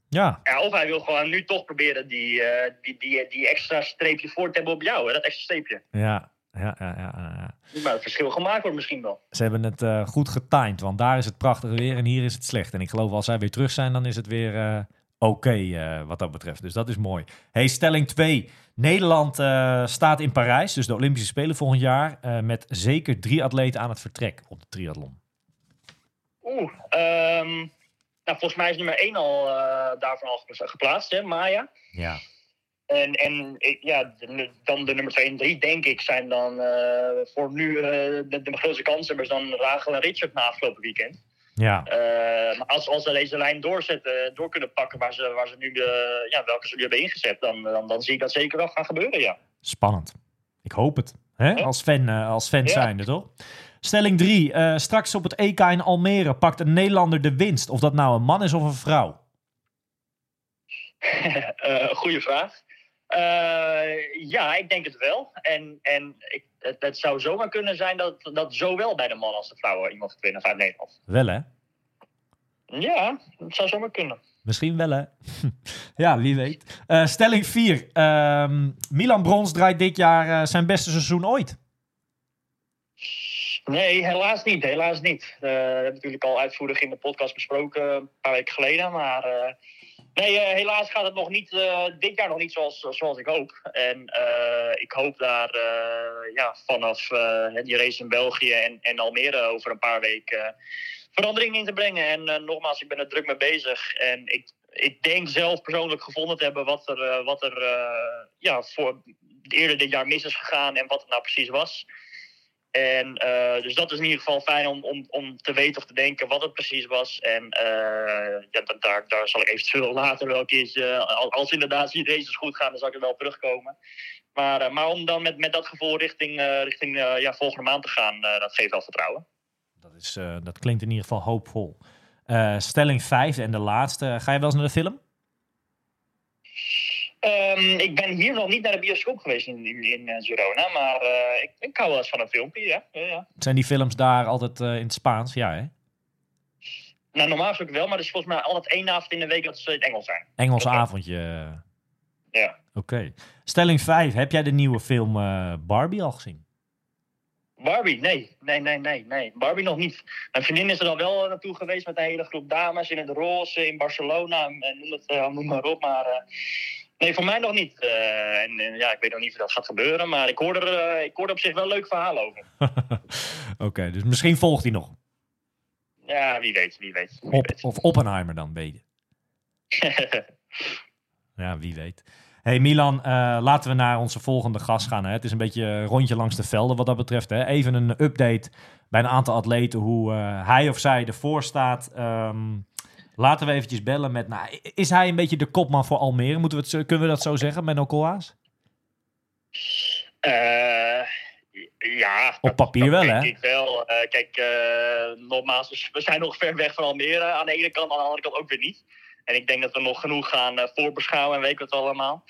ja, Ja, of hij wil gewoon nu toch proberen die, die, die, die extra streepje voor te hebben op jou. Hè? Dat extra streepje. ja, ja, ja, ja, ja. Maar het verschil gemaakt wordt misschien wel. Ze hebben het eh, goed getimed, want daar is het prachtige weer en hier is het slecht. En ik geloof als zij weer terug zijn, dan is het weer eh, oké eh, wat dat betreft. Dus dat is mooi. Hey, stelling 2. Nederland staat in Parijs, dus de Olympische Spelen volgend jaar, met zeker drie atleten aan het vertrek op de triathlon. Oeh, ehm, nou, volgens mij is nummer 1 al daarvan al gepla- geplaatst, hè, Maya. Ja. En, en ja, dan de nummer 2 en 3, denk ik, zijn dan eh, voor nu eh, de, de grootste kanshebbers dan Rachel en Richard na afgelopen weekend. Ja, Eh, maar als, als ze deze lijn doorzetten, door kunnen pakken waar ze, waar ze nu de, ja, welke ze nu hebben ingezet, dan, dan, dan zie ik dat zeker wel gaan gebeuren, ja. spannend. Ik hoop het. Hè? Als fan, als fan Ja. zijnde, toch? Stelling 3. straks op het EK in Almere pakt een Nederlander de winst. Of dat nou een man is of een vrouw. Goeie vraag. Eh, ja, ik denk het wel. En, en ik, het, het zou zomaar kunnen zijn dat, dat zowel bij de mannen als de vrouwen iemand gaat winnen uit Nederland. Wel hè? Ja, het zou zomaar kunnen. Misschien wel, hè? ja, wie weet. Eh, stelling 4. Milan Brons draait dit jaar eh, zijn beste seizoen ooit. Nee, helaas niet. Helaas niet. We hebben natuurlijk al uitvoerig in de podcast besproken een paar weken geleden. Maar nee, eh, helaas gaat het nog niet, eh, dit jaar nog niet zoals, zoals ik hoop. En eh, ik hoop daar ja, vanaf die race in België en, en Almere over een paar weken verandering in te brengen. En nogmaals, ik ben er druk mee bezig. En ik, ik denk zelf persoonlijk gevonden te hebben wat er, wat er ja, voor eerder dit jaar mis is gegaan en wat het nou precies was. En eh, dus dat is in ieder geval fijn om, om, om te weten of te denken wat het precies was. En eh, ja, da- daar, daar zal ik eventueel later wel een keertje, als, inderdaad die races goed gaan, dan zal ik er wel terugkomen. Maar, eh, maar om dan met, met dat gevoel richting, eh, richting eh, ja, volgende maand te gaan, eh, dat geeft wel vertrouwen. Dat, is, eh, dat klinkt in ieder geval hoopvol. Eh, stelling 5 en de laatste. Ga je wel eens naar de film? Ehm, ik ben hier nog niet naar de bioscoop geweest in, in, in eh, Girona, maar eh, ik, ik hou wel eens van een filmpje, ja. ja, ja. Zijn die films daar altijd eh, in het Spaans? Ja, hè? Nou, normaal gesproken wel, maar er is volgens mij altijd één avond in de week dat ze in het Engels zijn. Engels avondje. Ja. Oké. Stelling 5. Heb jij de nieuwe film Barbie al gezien? Barbie, nee. Nee, nee, nee, nee. Barbie nog niet. Mijn vriendin is er dan wel naartoe geweest met een hele groep dames in het roze in Barcelona. En noem, het, noem maar op. Maar nee, voor mij nog niet. Eh, en eh, ja, ik weet nog niet of dat gaat gebeuren. Maar ik hoor er, eh, ik hoor er op zich wel een leuk verhaal over. Oké, dus misschien volgt hij nog. Ja, wie weet, wie weet. Wie Op, weet. of Oppenheimer dan, weet je. Ja, wie weet. Hey Milan, laten we naar onze volgende gast gaan. Hè. Het is een beetje een rondje langs de velden wat dat betreft. Hè. Even een update bij een aantal atleten hoe hij of zij ervoor staat. Ehm, laten we eventjes bellen met... Nou, is hij een beetje de kopman voor Almere? Moeten we het, kunnen we dat zo zeggen, Menno Koolhaas? Eh, ja. Op papier wel, hè? ik wel. Eh, kijk, eh, nogmaals, we- we zijn nog ver weg van Almere aan de ene kant, aan de andere kant ook weer niet. En ik denk dat we nog genoeg gaan voorbeschouwen en weet ik wat allemaal.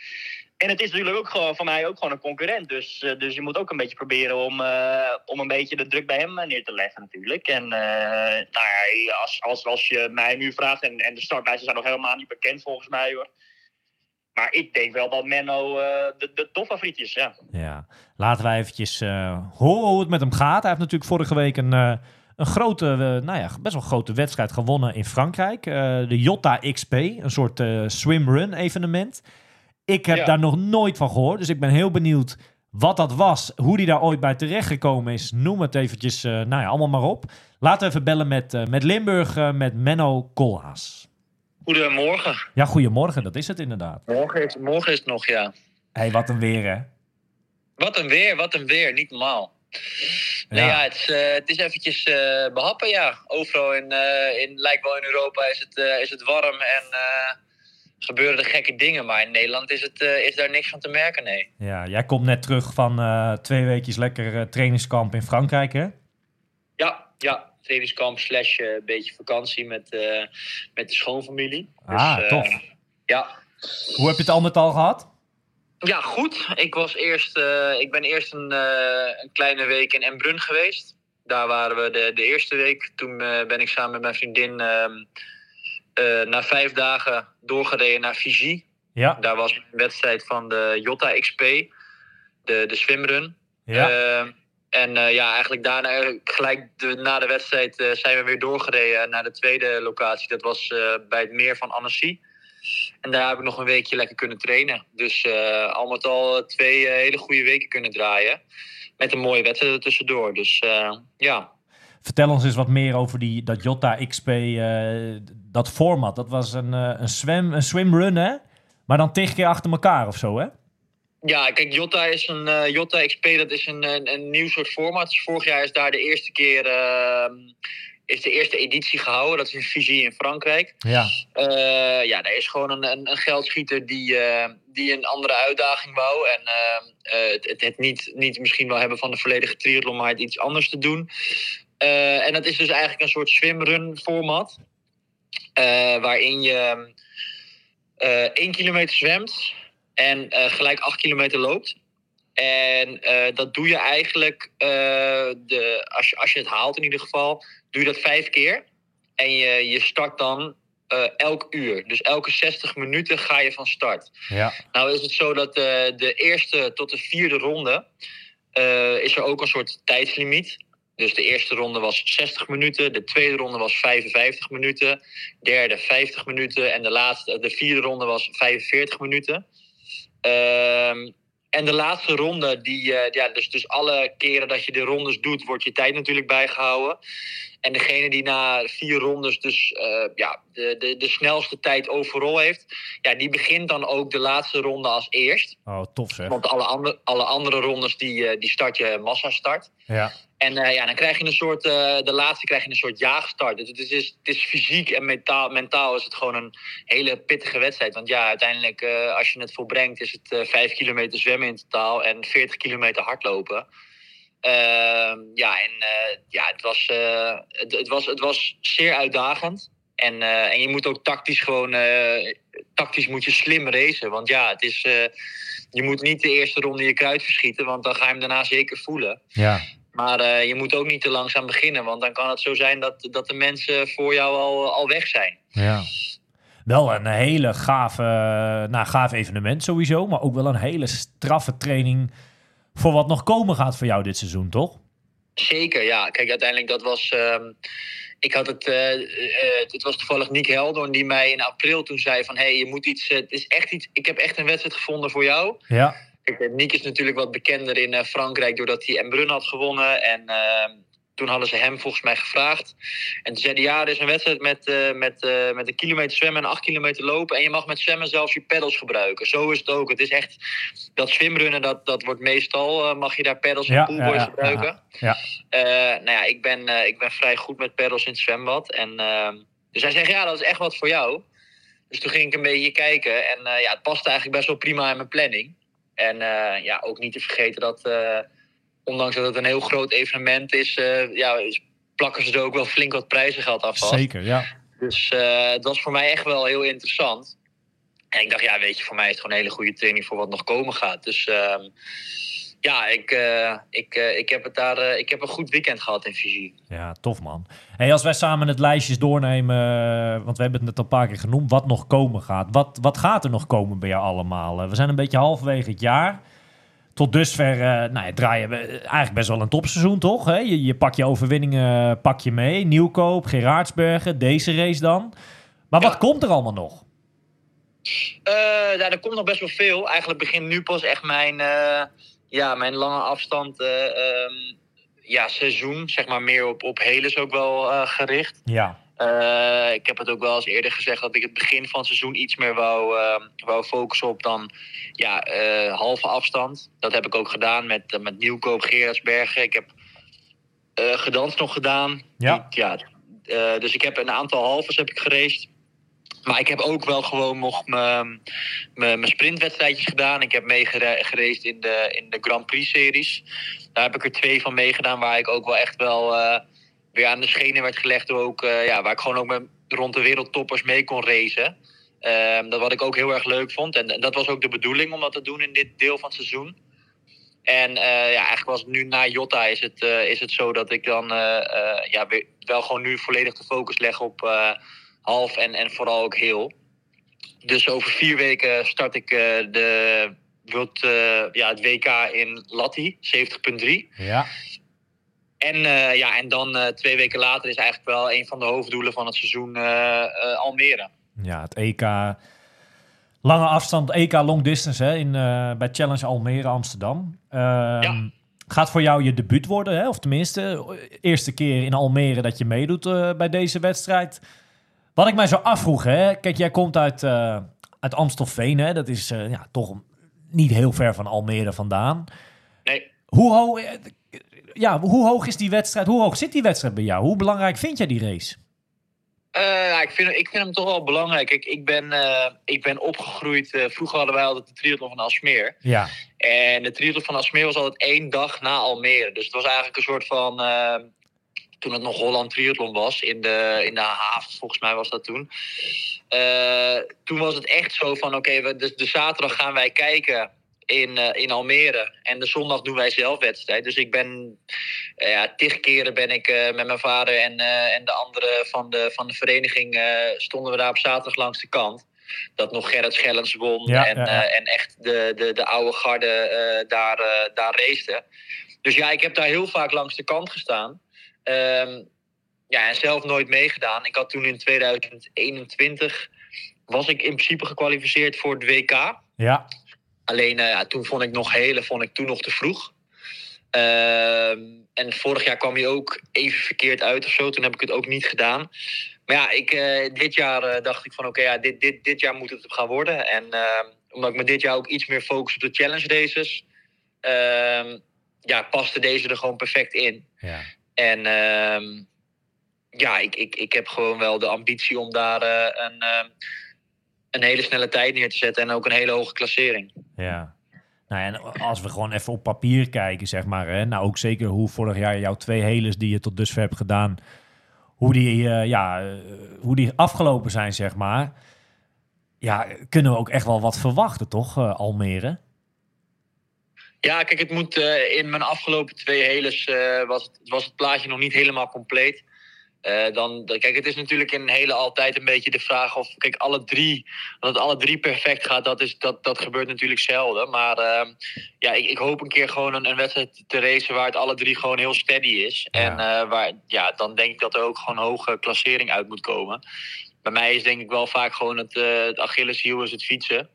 En het is natuurlijk ook gewoon voor mij ook gewoon een concurrent. Dus, eh, dus je moet ook een beetje proberen om, eh, om een beetje de druk bij hem eh, neer te leggen natuurlijk. En eh, nou ja, als, als, als je mij nu vraagt, en, en de startlijsten zijn nog helemaal niet bekend volgens mij hoor. Maar ik denk wel dat Menno de, de topfavoriet is, ja. Ja, laten wij eventjes horen hoe het met hem gaat. Hij heeft natuurlijk vorige week een, een grote, nou ja, best wel grote wedstrijd gewonnen in Frankrijk. De Jota XP, een soort swimrun evenement. Ik heb Ja. daar nog nooit van gehoord, dus ik ben heel benieuwd wat dat was. Hoe die daar ooit bij terechtgekomen is. Noem het eventjes, eh, nou ja, allemaal maar op. Laten we even bellen met, eh, met Limburg, eh, met Menno Koolhaas. Goedemorgen. Ja, goedemorgen, dat is het inderdaad. Morgen is, morgen is het nog, ja. hey, wat een weer hè. Wat een weer, wat een weer. Niet normaal. Nee, Ja. ja, het, is, het is eventjes eh, behappen, ja. Overal in, eh, in, lijkt wel in Europa is het, is het warm en gebeuren er gekke dingen. Maar in Nederland is, het, eh, is daar niks van te merken, nee. Ja, jij komt net terug van eh, twee weekjes lekker eh, trainingskamp in Frankrijk, hè? Ja, ja. Trainingskamp slash een beetje vakantie met, met de schoonfamilie. Ah, eh, tof. Ja, Hoe heb je het al met al gehad? Ja, goed. Ik, was eerst, ik ben eerst een, een kleine week in Embrun geweest. Daar waren we de, de eerste week. Toen ben ik samen met mijn vriendin eh, na vijf dagen doorgereden naar Fiji. Ja, Daar was een wedstrijd van de Jota XP, de, de swimrun. ja. Ehm, en eh, ja, eigenlijk daarna, gelijk de, na de wedstrijd, eh, zijn we weer doorgereden naar de tweede locatie. Dat was bij het meer van Annecy. En daar heb ik nog een weekje lekker kunnen trainen. Dus al met al twee hele goede weken kunnen draaien. Met een mooie wedstrijd er tussendoor. Dus ja. Vertel ons eens wat meer over die, dat Jota XP, dat format. Dat was een, eh, een, swim, een swimrun, hè? Maar dan tig keer achter elkaar of zo, hè? Ja, kijk, Jota is een eh, Jota XP, dat is een, een, een nieuw soort format. Dus vorig jaar is daar de eerste keer ehm, is de eerste editie gehouden. Dat is in Fiji in Frankrijk. Ja, Eh, ja, er is gewoon een, een, een geldschieter die, eh, die een andere uitdaging wou. En eh, eh, het, het, het niet, niet misschien wel hebben van de volledige triathlon, maar het iets anders te doen. Eh, en dat is dus eigenlijk een soort swimrun format. Eh, waarin je eh 1 kilometer zwemt en eh, gelijk 8 kilometer loopt. En dat doe je eigenlijk, de, als, je, als je het haalt in ieder geval, doe je dat vijf keer. En je, je start dan elk uur. Dus elke 60 minuten ga je van start. Ja. Nou is het zo dat de eerste tot de vierde ronde is er ook een soort tijdslimiet. Dus de eerste ronde was 60 minuten, de tweede ronde was 55 minuten, derde 50 minuten en de, laatste, de vierde ronde was 45 minuten. Ehm, en de laatste ronde, die, eh, ja, dus, dus alle keren dat je de rondes doet, wordt je tijd natuurlijk bijgehouden. En degene die na vier rondes dus eh, ja, de, de, de snelste tijd overal heeft, ja, die begint dan ook de laatste ronde als eerst. Oh, tof zeg. Want alle, andere alle andere rondes die, eh, die start je massastart. Ja. En eh, ja, dan krijg je een soort, de laatste krijg je een soort jaagstart. Dus het is, het is fysiek en mentaal, mentaal is het gewoon een hele pittige wedstrijd. Want ja, uiteindelijk, als je het volbrengt, is het 5 kilometer zwemmen in totaal en 40 kilometer hardlopen. Ehm, ja, en eh, ja, het was, eh, het, het, was, het was zeer uitdagend. En, eh, en je moet ook tactisch gewoon, tactisch moet je slim racen. Want ja, het is, je moet niet de eerste ronde je kruid verschieten, want dan ga je hem daarna zeker voelen. Ja. Maar je moet ook niet te langzaam beginnen, want dan kan het zo zijn dat, dat de mensen voor jou al, al weg zijn. Ja. Wel een hele gave, nou, gaaf evenement sowieso, maar ook wel een hele straffe training voor wat nog komen gaat voor jou dit seizoen, toch? Zeker, ja. Kijk, uiteindelijk dat was. ehm, ik had het. eh, eh, het was toevallig Nick Heldoorn die mij in april toen zei: van... hé, hey, je moet iets. eh, het is echt iets. Ik heb echt een wedstrijd gevonden voor jou. Ja. Kijk, eh, Nick is natuurlijk wat bekender in eh, Frankrijk doordat hij Embrun had gewonnen. En ehm, toen hadden ze hem volgens mij gevraagd. En toen zei hij, ja, er is een wedstrijd met, eh, met, eh, met een kilometer zwemmen en acht kilometer lopen. En je mag met zwemmen zelfs je pedals gebruiken. Zo is het ook. Het is echt, dat zwemrunnen, dat, dat wordt meestal, eh, mag je daar pedals en Ja, poolboys ja, gebruiken. ja. Nou ja, ik ben, ik ben vrij goed met pedals in het zwembad. En, ehm, dus hij zegt, ja, dat is echt wat voor jou. Dus toen ging ik een beetje kijken. En ja, het paste eigenlijk best wel prima in mijn planning. En ja, ook niet te vergeten dat, ondanks dat het een heel groot evenement is, eh, ja, plakken ze er ook wel flink wat prijzengeld af. Zeker, ja. Dus eh, het was voor mij echt wel heel interessant. En ik dacht, ja, weet je, voor mij is het gewoon een hele goede training voor wat nog komen gaat. Dus ehm, ja, ik, eh, ik, ik heb het daar, ik heb een goed weekend gehad in Fiji. Ja, tof man. Hey, als wij samen het lijstjes doornemen, want we hebben het net al een paar keer genoemd, wat nog komen gaat. Wat, wat gaat er nog komen bij jou allemaal? We zijn een beetje halverwege het jaar. Tot dusver eh, nou, ja, draaien we eigenlijk best wel een topseizoen, toch? Hè? Je, je pak je overwinningen pak je mee. Nieuwkoop, Gerardsbergen, deze race dan. Maar wat Ja. komt er allemaal nog? Eh, ja, er komt nog best wel veel. Eigenlijk begint nu pas echt mijn, eh, ja, mijn lange afstand eh, ehm, ja, seizoen. Zeg maar meer op, op Heles ook wel eh, gericht. Ja, Eh, ik heb het ook wel eens eerder gezegd dat ik het begin van het seizoen iets meer wou, eh, wou focussen op dan ja, eh, halve afstand. Dat heb ik ook gedaan met, met Nieuwkoop, Gerardsbergen. Ik heb gedanst nog gedaan. Ja. Ja dus ik heb een aantal halves heb ik geraced. Maar ik heb ook wel gewoon nog mijn sprintwedstrijdjes gedaan. Ik heb meegeraced in de, in de Grand Prix-series. Daar heb ik er twee van meegedaan waar ik ook wel echt wel weer aan de schenen werd gelegd. Ook, eh, ja, waar ik gewoon ook met, rond de wereldtoppers mee kon racen. Ehm, dat wat ik ook heel erg leuk vond. En, dat was ook de bedoeling om dat te doen in dit deel van het seizoen. En eh, ja, eigenlijk was het nu na Jota is het, eh, is het zo dat ik dan ja, wel gewoon nu volledig de focus leg op half en, en vooral ook heel. Dus over vier weken start ik de, World, ja, het WK in Latti, 70.3. ja. En, eh, ja, en dan eh, twee weken later is eigenlijk wel een van de hoofddoelen van het seizoen eh, Almere. Ja, het EK. Lange afstand, EK long distance hè, in, bij Challenge Almere Amsterdam. Ehm, Gaat voor jou je debuut worden, hè? of tenminste, eerste keer in Almere dat je meedoet bij deze wedstrijd. Wat ik mij zo afvroeg, hè? kijk, jij komt uit, uit Amstelveen, hè? dat is ja, toch niet heel ver van Almere vandaan. Nee, Hoe hoog, ja, hoe hoog is die wedstrijd? Hoe hoog zit die wedstrijd bij jou? Hoe belangrijk vind jij die race? Eh, ja, ik, vind, ik vind hem toch wel belangrijk. Ik, ik, ben, eh, ik ben opgegroeid. eh, vroeger hadden wij altijd de triathlon van Alsmeer. Ja, En de triathlon van Alsmeer was altijd één dag na Almere. Dus het was eigenlijk een soort van toen het nog Holland Triathlon was, in de, in de haven, volgens mij was dat toen. Toen was het echt zo van, oké, we de, de zaterdag gaan wij kijken in, eh, in Almere. En de zondag doen wij zelf wedstrijd. Dus ik ben, eh, ja, tig keren ben ik eh, met mijn vader en, en de anderen van de, van de vereniging, stonden we daar op zaterdag langs de kant. Dat nog Gerrit Schellens won Ja, en, ja, en echt de, de, de oude garde daar, daar raceten. Dus ja, ik heb daar heel vaak langs de kant gestaan. Ehm, ja, en zelf nooit meegedaan. Ik had toen in 2021 was ik in principe gekwalificeerd voor het WK. Ja, Alleen eh, ja, toen vond ik nog hele, vond ik toen nog te vroeg. Ehm, en vorig jaar kwam hij ook even verkeerd uit of zo. Toen heb ik het ook niet gedaan. Maar ja, ik, eh, dit jaar eh, dacht ik van oké, ja, dit, dit, dit jaar moet het gaan worden. En ehm, omdat ik me dit jaar ook iets meer focus op de challenge races, ehm, ja, paste deze er gewoon perfect in. ja. En ja, ik, ik, ik heb gewoon wel de ambitie om daar een, een hele snelle tijd neer te zetten en ook een hele hoge klassering. Ja. Nou ja, en als we gewoon even op papier kijken, zeg maar. Hè, nou, ook zeker hoe vorig jaar jouw twee heles die je tot dusver hebt gedaan, hoe die, eh, ja, eh, hoe die afgelopen zijn, zeg maar. Ja, kunnen we ook echt wel wat verwachten, toch, eh, Almere? Ja, kijk, het moet in mijn afgelopen twee heles was, het, was het plaatje nog niet helemaal compleet. Eh, dan, kijk, het is natuurlijk in een hele altijd een beetje de vraag of kijk, alle drie, dat het alle drie perfect gaat, dat, is, dat, dat gebeurt natuurlijk zelden. Maar ehm, ja, ik, ik hoop een keer gewoon een, een wedstrijd te racen waar het alle drie gewoon heel steady is. Ja. En eh, waar, ja, dan denk ik dat er ook gewoon hoge klassering uit moet komen. Bij mij is denk ik wel vaak gewoon het, eh het Achilleshiel is het fietsen.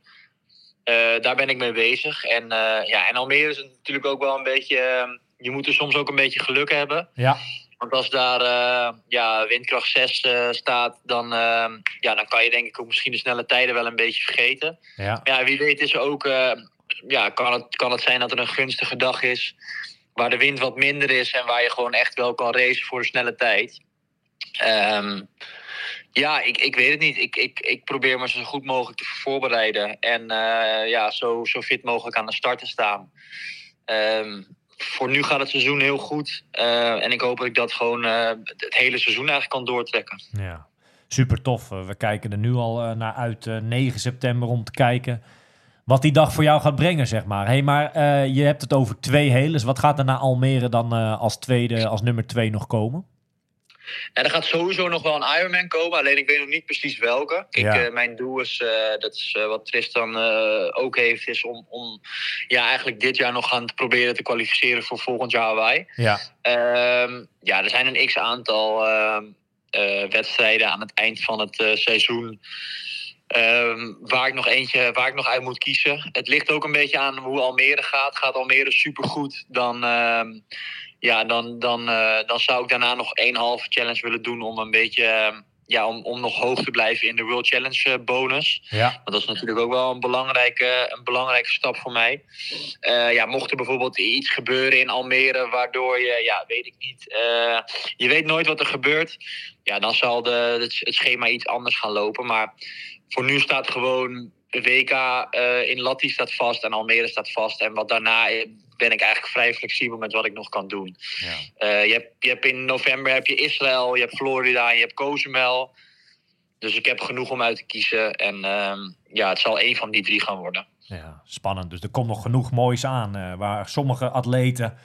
Daar ben ik mee bezig. En, ja, en Almere is natuurlijk ook wel een beetje. eh, je moet er soms ook een beetje geluk hebben. Ja, Want als daar eh, ja, windkracht 6 eh, staat, dan, eh, ja, dan kan je denk ik ook misschien de snelle tijden wel een beetje vergeten. ja, Ja, wie weet is er ook, eh, ja, kan, het, kan het zijn dat er een gunstige dag is. Waar de wind wat minder is en waar je gewoon echt wel kan racen voor de snelle tijd. Ehm, ja, ik, ik weet het niet. Ik, ik, ik probeer me zo goed mogelijk te voorbereiden. En ja, zo, zo fit mogelijk aan de start te staan. Ehm, voor nu gaat het seizoen heel goed. Eh, en ik hoop dat ik dat gewoon eh, het hele seizoen eigenlijk kan doortrekken. ja. Super tof. Eh, we kijken er nu al naar uit, eh, 9 september, om te kijken wat die dag voor jou gaat brengen, zeg maar. hey, maar je hebt het over twee heles. Wat gaat er naar Almere dan als tweede, als nummer twee nog komen? En er gaat sowieso nog wel een Ironman komen, alleen ik weet nog niet precies welke. Ik, Ja. eh, mijn doel is, eh, dat is eh, wat Tristan ook heeft, is om, om ja, eigenlijk dit jaar nog gaan te proberen te kwalificeren voor volgend jaar Hawaii. Ja, Ehm, ja, er zijn een x aantal ehm, eh, wedstrijden aan het eind van het seizoen. ehm, waar, ik nog eentje, waar ik nog uit moet kiezen. Het ligt ook een beetje aan hoe Almere gaat. Gaat Almere supergoed, dan, ja, dan, dan, eh, dan zou ik daarna nog één halve challenge willen doen om een beetje. ehm, ja, om, om nog hoog te blijven in de World Challenge eh, bonus. ja, Want dat is natuurlijk ook wel een belangrijke, een belangrijke stap voor mij. Eh, ja, mocht er bijvoorbeeld iets gebeuren in Almere, waardoor je, ja, weet ik niet, je weet nooit wat er gebeurt. Ja, dan zal de, het, het schema iets anders gaan lopen. Maar voor nu staat gewoon WK eh, in Latti staat vast en Almere staat vast. En wat daarna ben ik eigenlijk vrij flexibel met wat ik nog kan doen. ja. Eh, je, hebt, je hebt in november heb je Israël, je hebt Florida, je hebt Cozumel. Dus ik heb genoeg om uit te kiezen. En ehm, ja, het zal één van die drie gaan worden. Ja, spannend. Dus er komt nog genoeg moois aan. eh, waar sommige atleten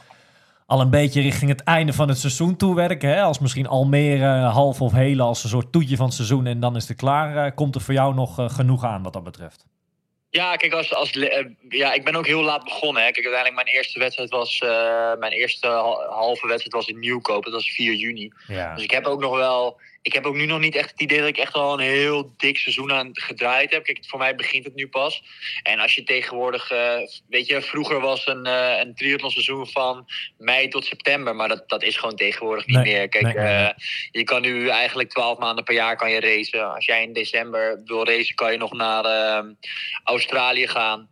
al een beetje richting het einde van het seizoen toe werken. Hè? Als misschien Almere half of hele als een soort toetje van het seizoen en dan is het klaar. eh, komt er voor jou nog eh, genoeg aan wat dat betreft? Ja, kijk, als, als, eh, ja, ik ben ook heel laat begonnen. Hè. Kijk, uiteindelijk mijn eerste wedstrijd was, eh, mijn eerste hal- halve wedstrijd was in Nieuwkoop. Dat was 4 juni. Ja, Dus ik heb ook nog wel, ik heb ook nu nog niet echt het idee dat ik echt al een heel dik seizoen aan gedraaid heb. Kijk, voor mij begint het nu pas. En als je tegenwoordig, eh, weet je, vroeger was een, eh een triathlonseizoen van mei tot september. Maar dat, dat is gewoon tegenwoordig niet Nee, meer. Kijk, nee, eh, je kan nu eigenlijk twaalf maanden per jaar kan je racen. Als jij in december wil racen, kan je nog naar Australië gaan.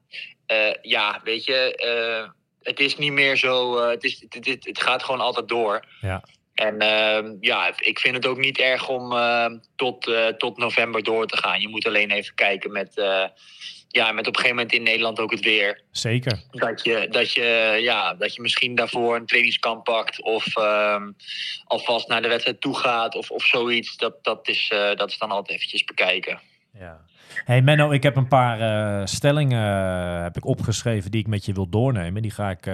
Ja, weet je, het is niet meer zo. het, is, het, het, het gaat gewoon altijd door. ja, En ehm, ja, ik vind het ook niet erg om ehm, tot, eh, tot november door te gaan. Je moet alleen even kijken met, eh, ja, met op een gegeven moment in Nederland ook het weer. Zeker. Dat je, dat je, ja, dat je misschien daarvoor een trainingskamp pakt of ehm, alvast naar de wedstrijd toe gaat of, of zoiets. Dat, dat, is, eh, dat is dan altijd eventjes bekijken. Ja. Hey Menno, ik heb een paar stellingen heb ik opgeschreven die ik met je wil doornemen. Die ga ik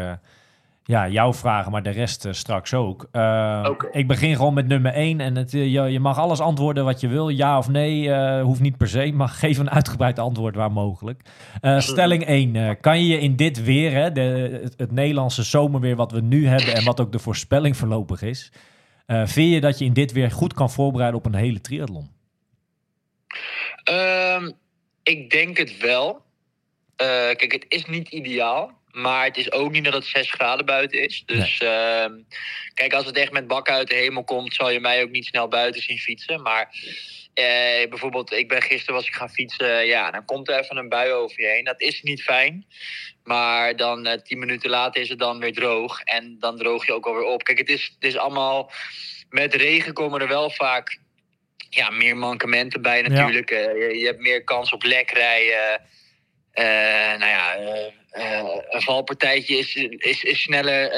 ja, jou vragen, maar de rest eh, straks ook. Eh. Ik begin gewoon met nummer 1 en het, eh, je, je mag alles antwoorden wat je wil. Ja of nee, hoeft niet per se, maar geef een uitgebreid antwoord waar mogelijk. Stelling 1. kan je je in dit weer, hè, de, het, het Nederlandse zomerweer wat we nu hebben en wat ook de voorspelling voorlopig is, vind je dat je in dit weer goed kan voorbereiden op een hele triathlon? Ehm, ik denk het wel. Kijk, het is niet ideaal. Maar het is ook niet dat het 6 graden buiten is. Dus ehm, kijk, als het echt met bakken uit de hemel komt, zal je mij ook niet snel buiten zien fietsen. Maar eh, bijvoorbeeld, ik ben gisteren was ik gaan fietsen. Ja, dan komt er even een bui over je heen. Dat is niet fijn. Maar dan eh, tien minuten later is het dan weer droog. En dan droog je ook alweer op. Kijk, het is, het is allemaal. Met regen komen er wel vaak ja, meer mankementen bij natuurlijk. Eh, je, je hebt meer kans op lekrijden. Eh nou ja, eh, eh, een valpartijtje is, is, is sneller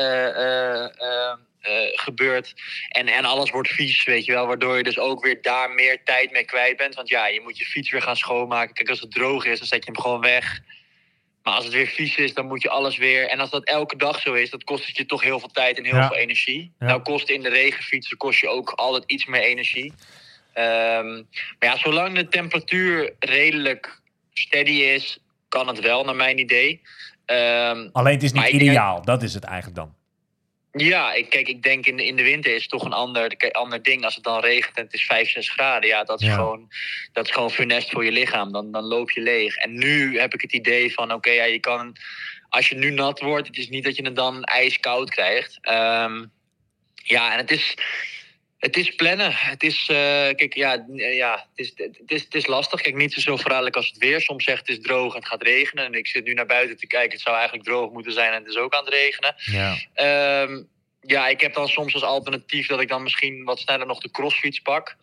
gebeurd. En, en alles wordt vies, weet je wel. Waardoor je dus ook weer daar meer tijd mee kwijt bent. Want ja, je moet je fiets weer gaan schoonmaken. Kijk, als het droog is, dan zet je hem gewoon weg. Maar als het weer vies is, dan moet je alles weer. En als dat elke dag zo is, dan kost het je toch heel veel tijd en heel Ja. veel energie. Ja. Nou kost in de regen fietsen kost je ook altijd iets meer energie. Ehm, maar ja, zolang de temperatuur redelijk steady is, kan het wel, naar mijn idee. Ehm, Alleen het is niet denk- ideaal, dat is het eigenlijk dan. ja, ik, kijk, ik denk in de, in de winter is het toch een ander, ander ding. Als het dan regent en het is 5, 6 graden, ja, dat is, Ja. Gewoon, dat is gewoon funest voor je lichaam. Dan, dan loop je leeg. En nu heb ik het idee van, oké, ja, je kan, als je nu nat wordt, het is niet dat je het dan ijskoud krijgt. Ehm, ja, en het is, het is plannen. Het is, eh, kijk, ja, eh, ja het, is, het, is, het is lastig. Kijk, niet zo verraderlijk als het weer. Soms zegt het is droog en het gaat regenen. En ik zit nu naar buiten te kijken. Het zou eigenlijk droog moeten zijn en het is ook aan het regenen. Ja. Ehm, ja, ik heb dan soms als alternatief dat ik dan misschien wat sneller nog de crossfiets pak.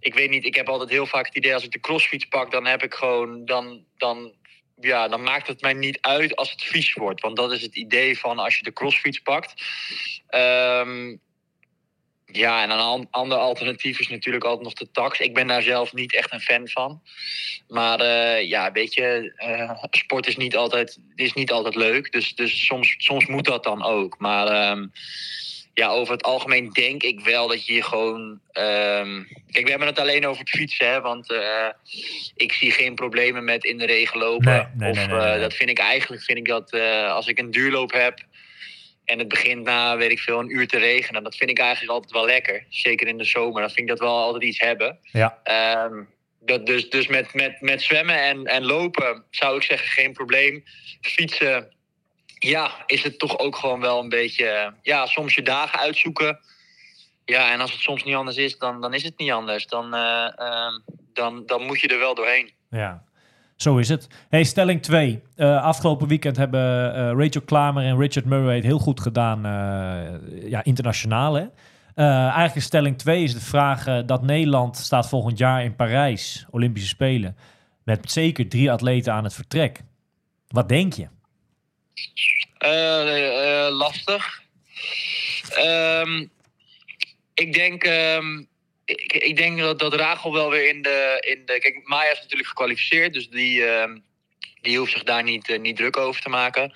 Ik weet niet, ik heb altijd heel vaak het idee als ik de crossfiets pak, dan heb ik gewoon, dan, dan, ja, dan maakt het mij niet uit als het vies wordt. Want dat is het idee van als je de crossfiets pakt. Ehm, ja, en een an- ander alternatief is natuurlijk altijd nog de tax. Ik ben daar zelf niet echt een fan van. Maar eh, ja, weet je, eh, sport is niet altijd, is niet altijd leuk. Dus, dus soms, soms moet dat dan ook. Maar ehm, ja, over het algemeen denk ik wel dat je hier gewoon. ehm, kijk, we hebben het alleen over het fietsen, hè, want eh, ik zie geen problemen met in de regen lopen. Nee, nee, of nee, dat vind ik eigenlijk, vind ik dat als ik een duurloop heb. En het begint na, weet ik veel, een uur te regenen. Dat vind ik eigenlijk altijd wel lekker. Zeker in de zomer. Dan vind ik dat wel altijd iets hebben. Ja. Ehm, dat dus dus met, met, met zwemmen en, en lopen zou ik zeggen geen probleem. Fietsen, ja, is het toch ook gewoon wel een beetje... eh, Ja, soms je dagen uitzoeken. Ja, en als het soms niet anders is, dan, dan is het niet anders. Dan, eh, ehm, dan, dan moet je er wel doorheen. Ja, zo is het. Hey, stelling 2. afgelopen weekend hebben eh, Rachel Klamer en Richard Murray het heel goed gedaan, eh, ja, internationaal. Hè? Eh, eigenlijk stelling 2 is de vraag eh, dat Nederland staat volgend jaar in Parijs, Olympische Spelen, met zeker drie atleten aan het vertrek. Wat denk je? Eh, eh, lastig. Ehm, ik denk, ehm, ik, ik denk dat, dat Rachel wel weer in de, in de. Kijk, Maya is natuurlijk gekwalificeerd, dus die, ehm, die hoeft zich daar niet, eh, niet druk over te maken.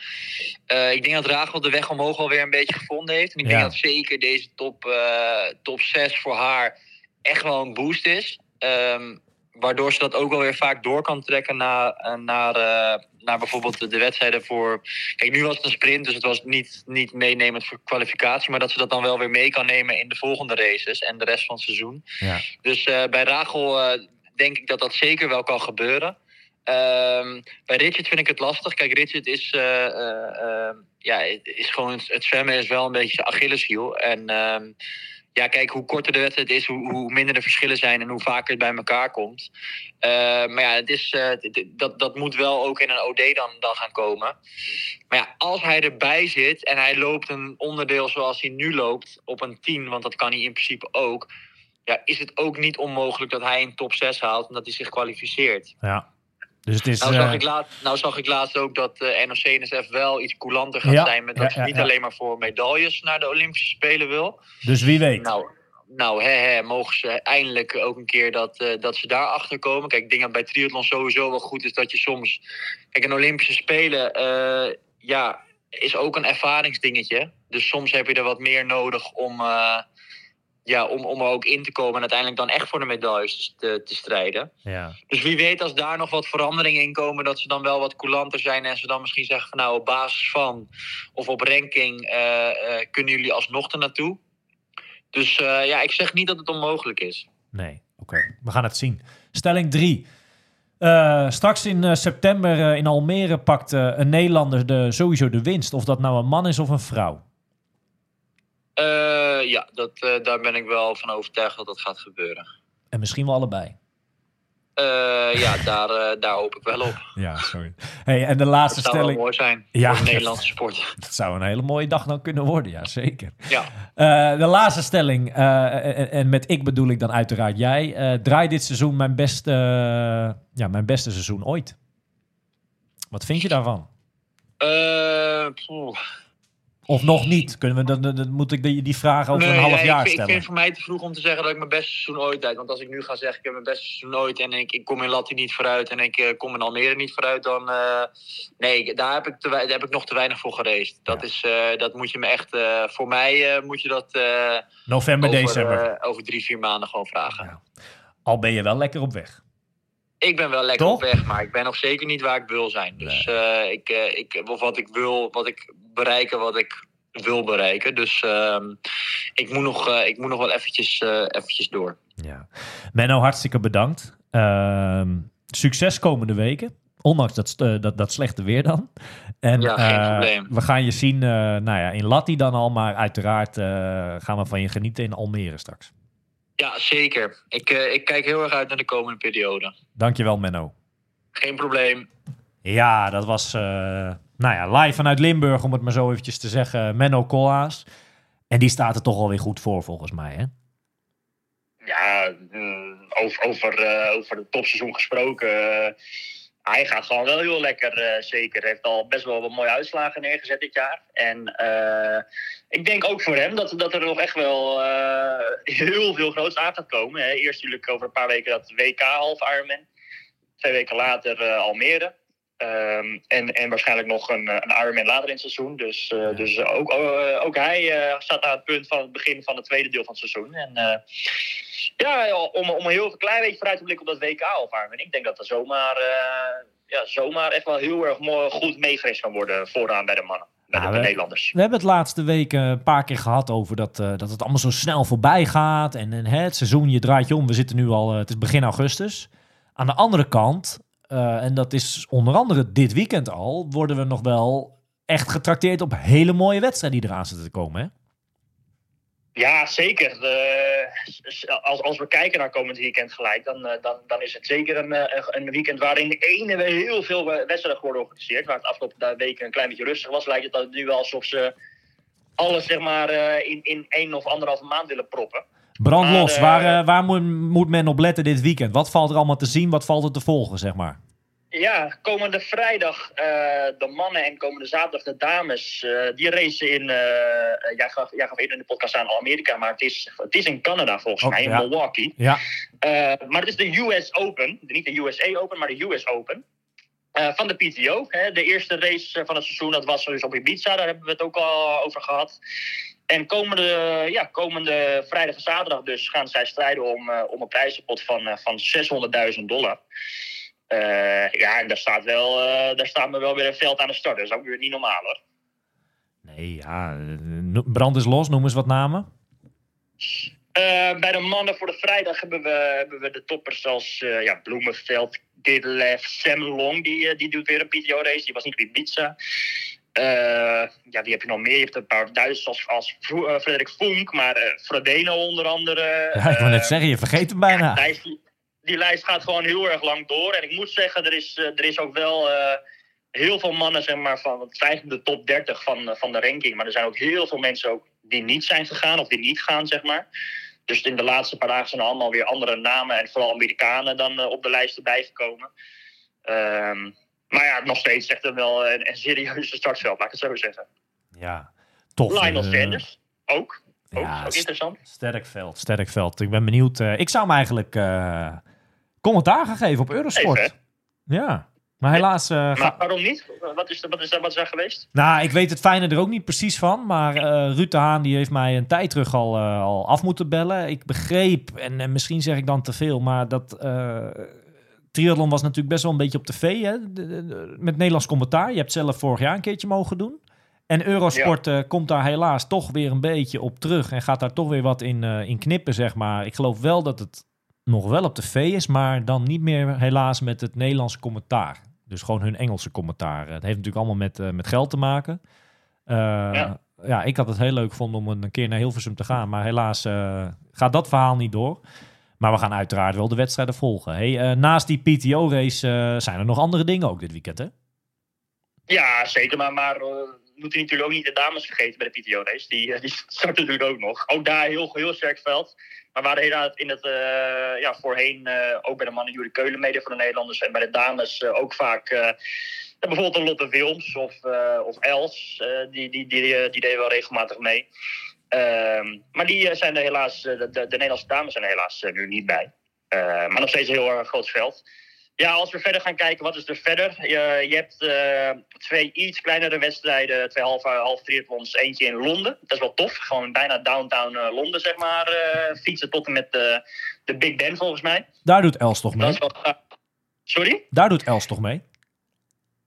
Eh, ik denk dat Rachel de weg omhoog alweer een beetje gevonden heeft. En ik Ja. denk dat zeker deze top, eh, top 6 voor haar echt wel een boost is. Ehm, waardoor ze dat ook wel weer vaak door kan trekken naar, eh, naar, eh, naar bijvoorbeeld de, de wedstrijden voor. Kijk, nu was het een sprint, dus het was niet, niet meenemend voor kwalificatie. Maar dat ze dat dan wel weer mee kan nemen in de volgende races en de rest van het seizoen. Ja. Dus eh, bij Rachel denk ik dat dat zeker wel kan gebeuren. Ehm, bij Richard vind ik het lastig. Kijk, Richard is, ja, is gewoon het, het zwemmen is wel een beetje zijn Achilleshiel. En ehm, ja, kijk, hoe korter de wedstrijd is, hoe, hoe minder de verschillen zijn en hoe vaker het bij elkaar komt. Eh, maar ja, het is, eh, dat, dat moet wel ook in een OD dan, dan gaan komen. Maar ja, als hij erbij zit en hij loopt een onderdeel zoals hij nu loopt op een 10, want dat kan hij in principe ook. Ja, is het ook niet onmogelijk dat hij een top 6 haalt en dat hij zich kwalificeert. Ja. Dus het is... Nou zag, eh, ik laat, nou zag ik laatst ook dat eh NOC-NSF wel iets coulanter gaat Ja, zijn. Met dat ja, niet alleen maar voor medailles naar de Olympische Spelen wil. dus wie weet. Nou, nou hè, hè, mogen ze eindelijk ook een keer dat, eh, dat ze daar achter komen. Kijk, ik denk dat bij triathlon sowieso wel goed is dat je soms... Kijk, een Olympische Spelen, ja, is ook een ervaringsdingetje. Dus soms heb je er wat meer nodig om, ja, om, om er ook in te komen... en uiteindelijk dan echt voor de medailles te, te strijden. Ja. Dus wie weet als daar nog wat veranderingen in komen... dat ze dan wel wat coulanter zijn... en ze dan misschien zeggen van nou op basis van... of op ranking eh, eh, kunnen jullie alsnog er naartoe. Dus eh, ja, ik zeg niet dat het onmogelijk is. Nee, oké. We gaan het zien. Stelling 3. straks in september in Almere pakt een Nederlander de, sowieso de winst. Of dat nou een man is of een vrouw. Eh, ja, dat, eh, daar ben ik wel van overtuigd dat dat gaat gebeuren. En misschien wel allebei. Eh, ja, daar, eh, daar hoop ik wel op. Ja, sorry. Hey, en de laatste Dat zou wel stelling. mooi zijn Ja. voor de Nederlandse sport. Dat zou een hele mooie dag dan kunnen worden, ja, zeker. Ja. Eh, de laatste stelling, eh, en, en met ik bedoel ik dan uiteraard jij. eh draai dit seizoen mijn beste, ja, mijn beste seizoen ooit. Wat vind je daarvan? Of nog niet? Kunnen we, dan, dan, dan moet ik die, die vraag over Nee, een half jaar ik, vind- ik stellen. vind het voor mij te vroeg om te zeggen dat ik mijn beste seizoen ooit uit. Want als ik nu ga zeggen ik heb mijn beste seizoen ooit en ik, ik kom in Latti niet vooruit en ik eh, kom in Almere niet vooruit, dan eh, nee, daar heb, ik te, daar heb ik nog te weinig voor gereisd. Dat, Ja. is, eh, dat moet je me echt, voor mij moet je dat November, over, december. over drie, vier maanden gewoon vragen. Al ben je wel lekker op weg. Ik ben wel lekker Toch? op weg, maar ik ben nog zeker niet waar ik wil zijn. Dus ik, ik, of wat ik wil, wat ik bereiken, wat ik wil bereiken. Dus ehm, ik, moet nog, eh, ik moet nog wel eventjes, eh, eventjes door. Ja. Menno, hartstikke bedankt. Ehm, succes komende weken. Ondanks dat, eh, dat, dat slechte weer dan. En, Ja, geen probleem. We gaan je zien nou ja, in Latti dan al. Maar uiteraard gaan we van je genieten in Almere straks. Ja, zeker. Ik, ik kijk heel erg uit naar de komende periode. Dankjewel Menno. Geen probleem. Ja, dat was eh, nou ja, live vanuit Limburg, om het maar zo eventjes te zeggen. Menno Koolhaas. En die staat er toch alweer goed voor, volgens mij. Hè? Ja, mm, over, over, eh, over het topseizoen gesproken. eh, hij gaat gewoon wel heel lekker, eh, zeker. Heeft al best wel wat mooie uitslagen neergezet dit jaar. En eh, ik denk ook voor hem dat, dat er nog echt wel eh, heel veel groots aan gaat komen. Hè. Eerst natuurlijk over een paar weken dat WK half Ironman. Twee weken later eh, Almere. Ehm, en, en waarschijnlijk nog een, eh, een Ironman later in het seizoen. Dus, eh, dus ook, eh, ook hij eh, staat aan het punt van het begin van het tweede deel van het seizoen. En eh, ja, om, om een heel klein beetje vooruit te blikken op dat WK of Ironman. Ik denk dat dat zomaar, eh, ja, zomaar echt wel heel erg mooi, goed meegevreesd kan worden vooraan bij de mannen. Bij Ja, de, we- Nederlanders. We hebben het laatste week eh, een paar keer gehad over dat, eh, dat het allemaal zo snel voorbij gaat. En, en hè, het seizoen, je draait je om. We zitten nu al, eh, het is begin augustus. Aan de andere kant, eh, en dat is onder andere dit weekend al, worden we nog wel echt getrakteerd op hele mooie wedstrijden die eraan zitten te komen. Hè? Ja, zeker. Als, als we kijken naar komend weekend gelijk, dan, eh, dan, dan is het zeker een, eh, een weekend waarin de ene heel veel wedstrijden worden georganiseerd. Waar het afgelopen weken een klein beetje rustig was, lijkt het dat nu wel alsof ze alles zeg maar, in, in één of anderhalve maand willen proppen. Brand Maar, los, eh, waar, eh, waar moet, moet men op letten dit weekend? Wat valt er allemaal te zien? Wat valt er te volgen, zeg maar? Ja, komende vrijdag eh, de mannen en komende zaterdag de dames. eh, die racen in, eh, eh, jij, gaf, jij gaf eerder in de podcast aan Amerika, maar het is, het is in Canada volgens Oh, mij, in ja. Milwaukee. Ja, Eh, maar het is de US Open, niet de USA Open, maar de US Open. Eh, van de PTO. Hè. De eerste race eh, van het seizoen, dat was dus op Ibiza, daar hebben we het ook al over gehad. En komende, ja, komende vrijdag en zaterdag dus gaan zij strijden om, eh, om een prijzenpot van, eh, van 600.000 dollar. Eh, ja, en daar staat, wel, daar staat me wel weer een veld aan de start. Dat is ook weer niet normaal hoor. nee, ja. Brand is los, noem eens wat namen. Bij de mannen voor de vrijdag hebben we, hebben we de toppers als ja, Bloemenveld, Didlef, Sam Long. Die, die doet weer een PTO-race. Die was niet op Ibiza. Eh ja, wie heb je nog meer? Je hebt een paar Duitsers als, als Vro- eh, Frederik Funk, maar Frodeno onder andere. Ja, ik wil net zeggen, je vergeet hem bijna. die lijst, die lijst gaat gewoon heel erg lang door. En ik moet zeggen, er is, er is ook wel heel veel mannen, zeg maar, van het zijn de top 30 van, van de ranking. Maar er zijn ook heel veel mensen ook die niet zijn gegaan of die niet gaan, zeg maar. Dus in de laatste paar dagen zijn er allemaal weer andere namen en vooral Amerikanen dan op de lijst erbij gekomen. Ehm, maar ja, nog steeds echt wel een, een serieuze startveld, laat ik het zo zeggen. Ja, tof. Lionel Eh, Sanders, ook. Ook, ja, ook interessant. Sterk veld, sterk veld. Ik ben benieuwd. eh, ik zou hem eigenlijk eh, commentaar gaan geven op Eurosport. Even, ja, maar helaas... eh, ga- Maar waarom niet? Wat is, er- wat is, er- wat is geweest? Nou, ik weet het fijne er ook niet precies van. Maar eh Ruud de Haan die heeft mij een tijd terug al, eh, al af moeten bellen. Ik begreep, en, en misschien zeg ik dan te veel, maar dat eh triathlon was natuurlijk best wel een beetje op tv. Hè? De- de- de- met Nederlands commentaar. Je hebt zelf vorig jaar een keertje mogen doen. En Eurosport eh, komt daar helaas toch weer een beetje op terug. En gaat daar toch weer wat in, eh, in knippen, zeg maar. Ik geloof wel dat het nog wel op tv is, maar dan niet meer helaas met het Nederlandse commentaar. Dus gewoon hun Engelse commentaar. Het heeft natuurlijk allemaal met, eh, met geld te maken. Ja. Ja. ik had het heel leuk gevonden om een keer naar Hilversum te gaan. Maar helaas gaat dat verhaal niet door. Maar we gaan uiteraard wel de wedstrijden volgen. Hey, eh, naast die PTO-race eh, zijn er nog andere dingen ook dit weekend, hè? Ja, zeker. Maar, maar eh, moeten natuurlijk ook niet de dames vergeten bij de PTO-race. Die, die starten natuurlijk ook nog. Ook daar heel, heel sterk veld. Maar we hadden inderdaad in het, ja, voorheen ook bij de mannen Jurie Keulen mede voor de Nederlanders. En bij de dames ook vaak bijvoorbeeld een Lotte Wilms of, of Els. die, die, die, die deden wel regelmatig mee. Ehm, maar die eh, zijn er helaas, eh, de, de, de Nederlandse dames zijn er helaas eh, nu niet bij. Eh, maar nog steeds een heel erg groot veld. Ja, als we verder gaan kijken, wat is er verder? Je, je hebt twee iets kleinere wedstrijden, twee half, half triathlons. Eentje in Londen, dat is wel tof. Gewoon bijna downtown Londen, zeg maar. fietsen tot en met de, de Big Ben, volgens mij. Daar doet Els toch Dat mee? wel. Sorry? Daar doet Els toch mee?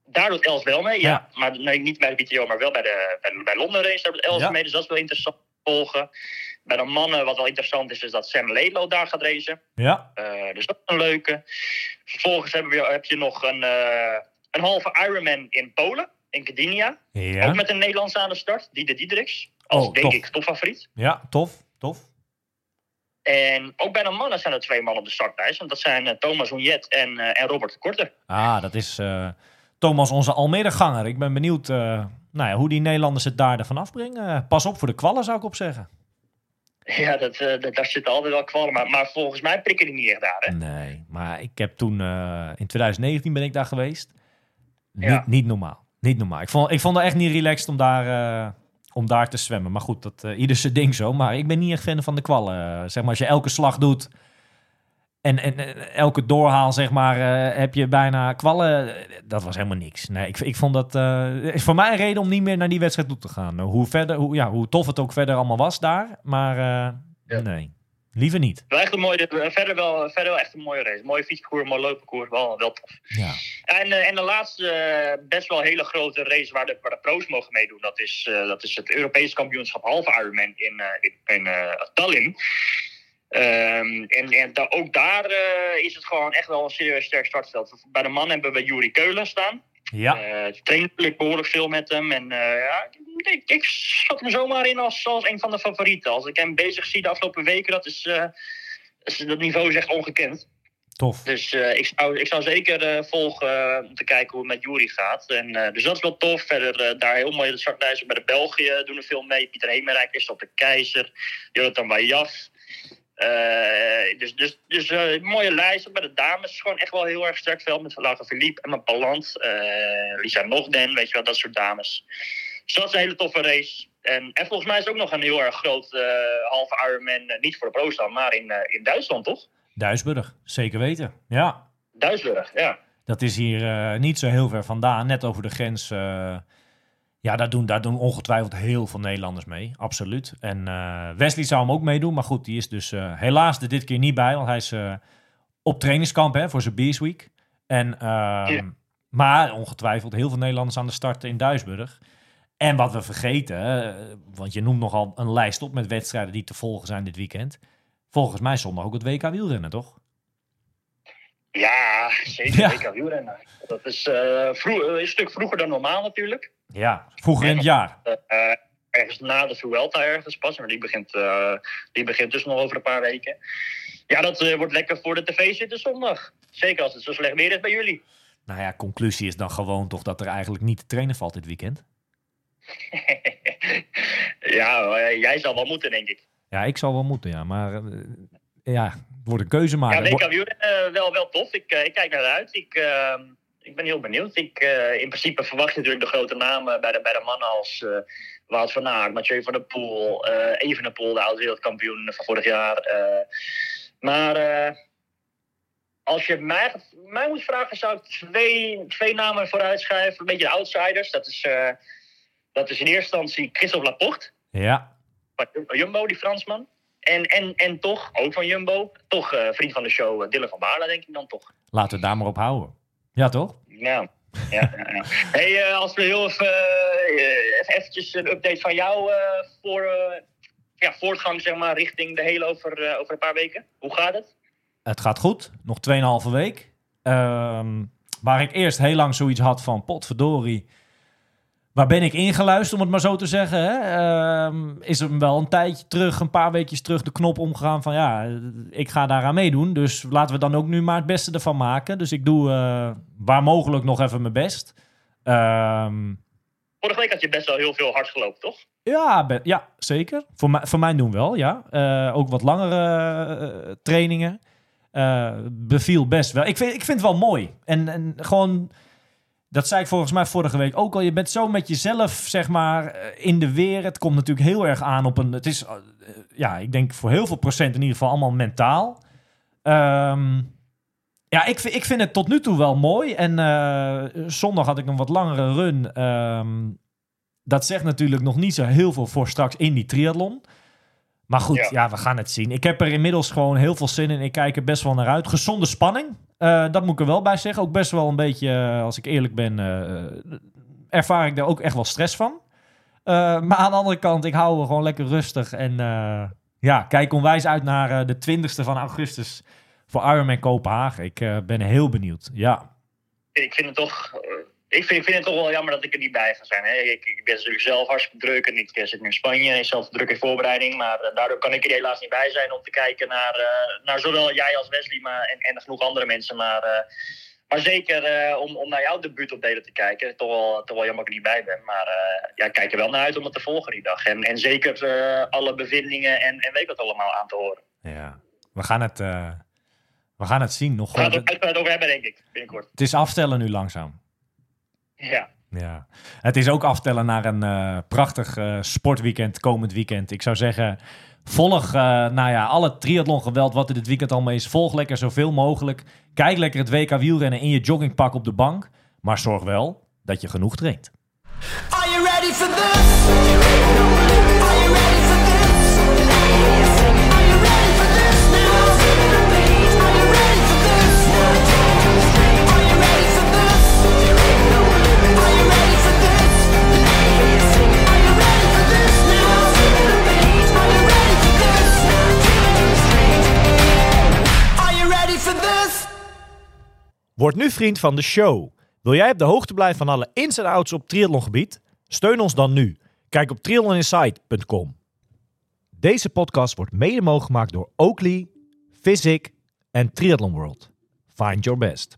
Daar doet Els wel mee, ja. Ja. Maar nee, niet bij de BTO, maar wel bij de bij, bij Londen Race. Daar doet Els Ja. mee, dus dat is wel interessant te volgen. Bij de mannen, wat wel interessant is, is dat Sam Laidlow daar gaat racen. Ja. Eh, dus dat is een leuke. Vervolgens hebben we, heb je nog een, eh, een halve Ironman in Polen, in Gdynia. Ja. Ook met een Nederlandse aan de start, Diede Diedriks. Als, Oh, denk tof. ik, topfavoriet. Ja, tof. Tof. En ook bij de mannen zijn er twee mannen op de startlijst. Want dat zijn eh, Thomas Oenjet en, en Robert de Korte. Ah, dat is Thomas, onze Almere-ganger. Ik ben benieuwd eh, nou ja, hoe die Nederlanders het daar ervan afbrengen. Pas op voor de kwallen, zou ik op zeggen. Ja, dat, eh, dat, daar zitten altijd wel kwallen. Maar, maar volgens mij prikken die niet echt daar, hè? Nee, maar ik heb toen, eh, in 2019 ben ik daar geweest. Ja. Niet, niet normaal. Niet normaal. Ik vond, ik vond het echt niet relaxed om daar, om daar te zwemmen. Maar goed, dat, ieder zijn ding zo. Maar ik ben niet echt fan van de kwallen. Zeg maar, als je elke slag doet en, en, en elke doorhaal, zeg maar, eh, heb je bijna kwallen. Eh, Dat was helemaal niks. Nee, ik, ik vond dat, eh, is voor mij een reden om niet meer naar die wedstrijd toe te gaan. Hoe, verder, hoe, ja, hoe tof het ook verder allemaal was daar. Maar eh, Ja. nee, liever niet. Wel echt een mooie, eh, verder, wel, verder wel echt een mooie race. Mooie fietsparcours, mooi loopparcours. Wel, wel tof. Ja. En, eh, en de laatste eh, best wel hele grote race waar de, waar de pro's mogen meedoen, dat is, eh, dat is het Europese kampioenschap halve Ironman in, eh, in, in eh, Tallinn. Ehm, en en da- ook daar eh, is het gewoon echt wel een serieus sterk startveld. Bij de man hebben we Juri Keulen staan. Ja. Eh train natuurlijk behoorlijk veel met hem. En eh, ja, ik, ik schat hem zomaar in als, als een van de favorieten. Als ik hem bezig zie de afgelopen weken, dat is, dat niveau is echt ongekend. Tof. Dus ik, zou, ik zou zeker volgen om te kijken hoe het met Jury gaat. En, dus dat is wel tof. Verder daar heel mooi de startlijst. Bij de België doen er veel mee. Pieter Hemerijk is op de Keizer. Jonathan Wajaf. Eh dus dus, dus eh, mooie lijst. Bij de dames is gewoon echt wel heel erg sterk veld. Met Laura Philippe, Emma Palland, eh Lisa Nogden. Weet je wel, dat soort dames. Dus dat is een hele toffe race. En, en volgens mij is het ook nog een heel erg groot halve Ironman. niet voor de pro's maar in, in Duitsland, toch? Duisburg, zeker weten. Ja, Duitsburg, ja. dat is hier niet zo heel ver vandaan, net over de grens. Ja, daar doen, daar doen ongetwijfeld heel veel Nederlanders mee, absoluut. En eh, Wesley zou hem ook meedoen, maar goed, die is dus eh, helaas er dit keer niet bij, want hij is eh, op trainingskamp hè, voor zijn Beers Week. En, ehm, Ja. Maar ongetwijfeld heel veel Nederlanders aan de start in Duisburg. En wat we vergeten, want je noemt nogal een lijst op met wedstrijden die te volgen zijn dit weekend. Volgens mij zondag ook het WK wielrennen, toch? Ja, zeker. Ja. WK wielrennen. Dat is vroeg, een stuk vroeger dan normaal natuurlijk. Ja, vroeger in het jaar. Eh, ergens na de Vuelta ergens pas. Maar die begint, eh, die begint dus nog over een paar weken. Ja, dat eh, wordt lekker voor de tv zitten zondag. Zeker als het zo slecht weer is bij jullie. Nou ja, conclusie is dan gewoon toch dat er eigenlijk niet te trainen valt dit weekend. ja, jij zal wel moeten, denk ik. Ja, ik zal wel moeten, ja. Maar ja, het wordt een keuze Ja, maken. WK wielrennen eh, wel, wel tof. Ik, ik kijk naar uit. Ik, ehm, ik ben heel benieuwd. Ik, eh, in principe verwacht je natuurlijk de grote namen bij de, bij de mannen als Wout van Aert, Mathieu van der Poel, eh Evenepoel, de oud wereldkampioen van vorig jaar. maar als je mij, mij moet vragen, zou ik twee, twee namen vooruit schrijven. Een beetje de outsiders. Dat is, dat is in eerste instantie Christophe Laporte Ja, van Jumbo, die Fransman. En, en, en toch, ook van Jumbo, toch vriend van de show, Dylan van Baarle, denk ik dan toch. laten we het daar maar op houden. Ja, toch? Ja, ja, ja. ja. Hey, eh, als we heel even, eh, even eventjes een update van jou eh, voor ja, voortgang, zeg maar, richting de hele over, over een paar weken. Hoe gaat het? Het gaat goed. Nog 2,5 week. Ehm, waar ik eerst heel lang zoiets had van potverdorie. Waar ben ik ingeluisterd, om het maar zo te zeggen. Hè? Ehm, is er wel een tijdje terug, een paar weekjes terug, de knop omgegaan van ja, ik ga daaraan meedoen. Dus laten we dan ook nu maar het beste ervan maken. Dus ik doe eh, waar mogelijk nog even mijn best. Ehm, Vorige week had je best wel heel veel hard gelopen, toch? ja, ja, zeker. Voor, mij, voor mij doen wel, ja. Eh, ook wat langere eh, trainingen. Beviel best wel. Ik vind, ik vind het wel mooi. En, en gewoon, dat zei ik volgens mij vorige week ook al. Je bent zo met jezelf, zeg maar, eh, in de weer. Het komt natuurlijk heel erg aan op een... Het is, eh, ja, ik denk voor heel veel procent in ieder geval allemaal mentaal. Ehm, ja, ik, ik vind het tot nu toe wel mooi. En eh, zondag had ik een wat langere run. Ehm, dat zegt natuurlijk nog niet zo heel veel voor straks in die triathlon. Maar goed, ja. Ja. we gaan het zien. Ik heb er inmiddels gewoon heel veel zin in. Ik kijk er best wel naar uit. Gezonde spanning, eh, dat moet ik er wel bij zeggen. Ook best wel een beetje, eh, als ik eerlijk ben, eh, ervaar ik daar ook echt wel stress van. Maar aan de andere kant, ik hou er gewoon lekker rustig. En ja, kijk onwijs uit naar de 20ste van augustus voor Ironman Kopenhagen. Ik ben heel benieuwd. Ja, ik vind het toch. Ik vind, vind het toch wel jammer dat ik er niet bij ga zijn. Hè. Ik, ik ben natuurlijk zelf hartstikke druk en ik zit nu in Spanje. Ik zelf druk in voorbereiding. Maar eh, daardoor kan ik er helaas niet bij zijn om te kijken naar, eh, naar zowel jij als Wesley maar, en, en genoeg andere mensen. Maar, eh, maar zeker om, om naar jouw debuutopdelen te kijken. Toch wel, toch wel jammer dat ik er niet bij ben. Maar ja, ik kijk er wel naar uit om het te volgen die dag. En, en zeker alle bevindingen en, en weet wat allemaal aan te horen. ja. We, gaan het, we gaan het zien. Nog, We gaan het ook over hebben, denk ik, binnenkort. het is afstellen nu langzaam. Ja. Ja, het is ook aftellen naar een eh, prachtig eh, sportweekend komend weekend. Ik zou zeggen, volg eh, nou ja, alle triathlon geweld wat er dit weekend allemaal is. Volg lekker zoveel mogelijk. Kijk lekker het WK wielrennen in je joggingpak op de bank. Maar zorg wel dat je genoeg traint. Are you ready for this? Word nu vriend van de show. Wil jij op de hoogte blijven van alle ins en outs op triathlongebied? Steun ons dan nu. Kijk op triathloninsight.com. Deze podcast wordt mede mogelijk gemaakt door Oakley, Physic en Triathlon World. Find your best.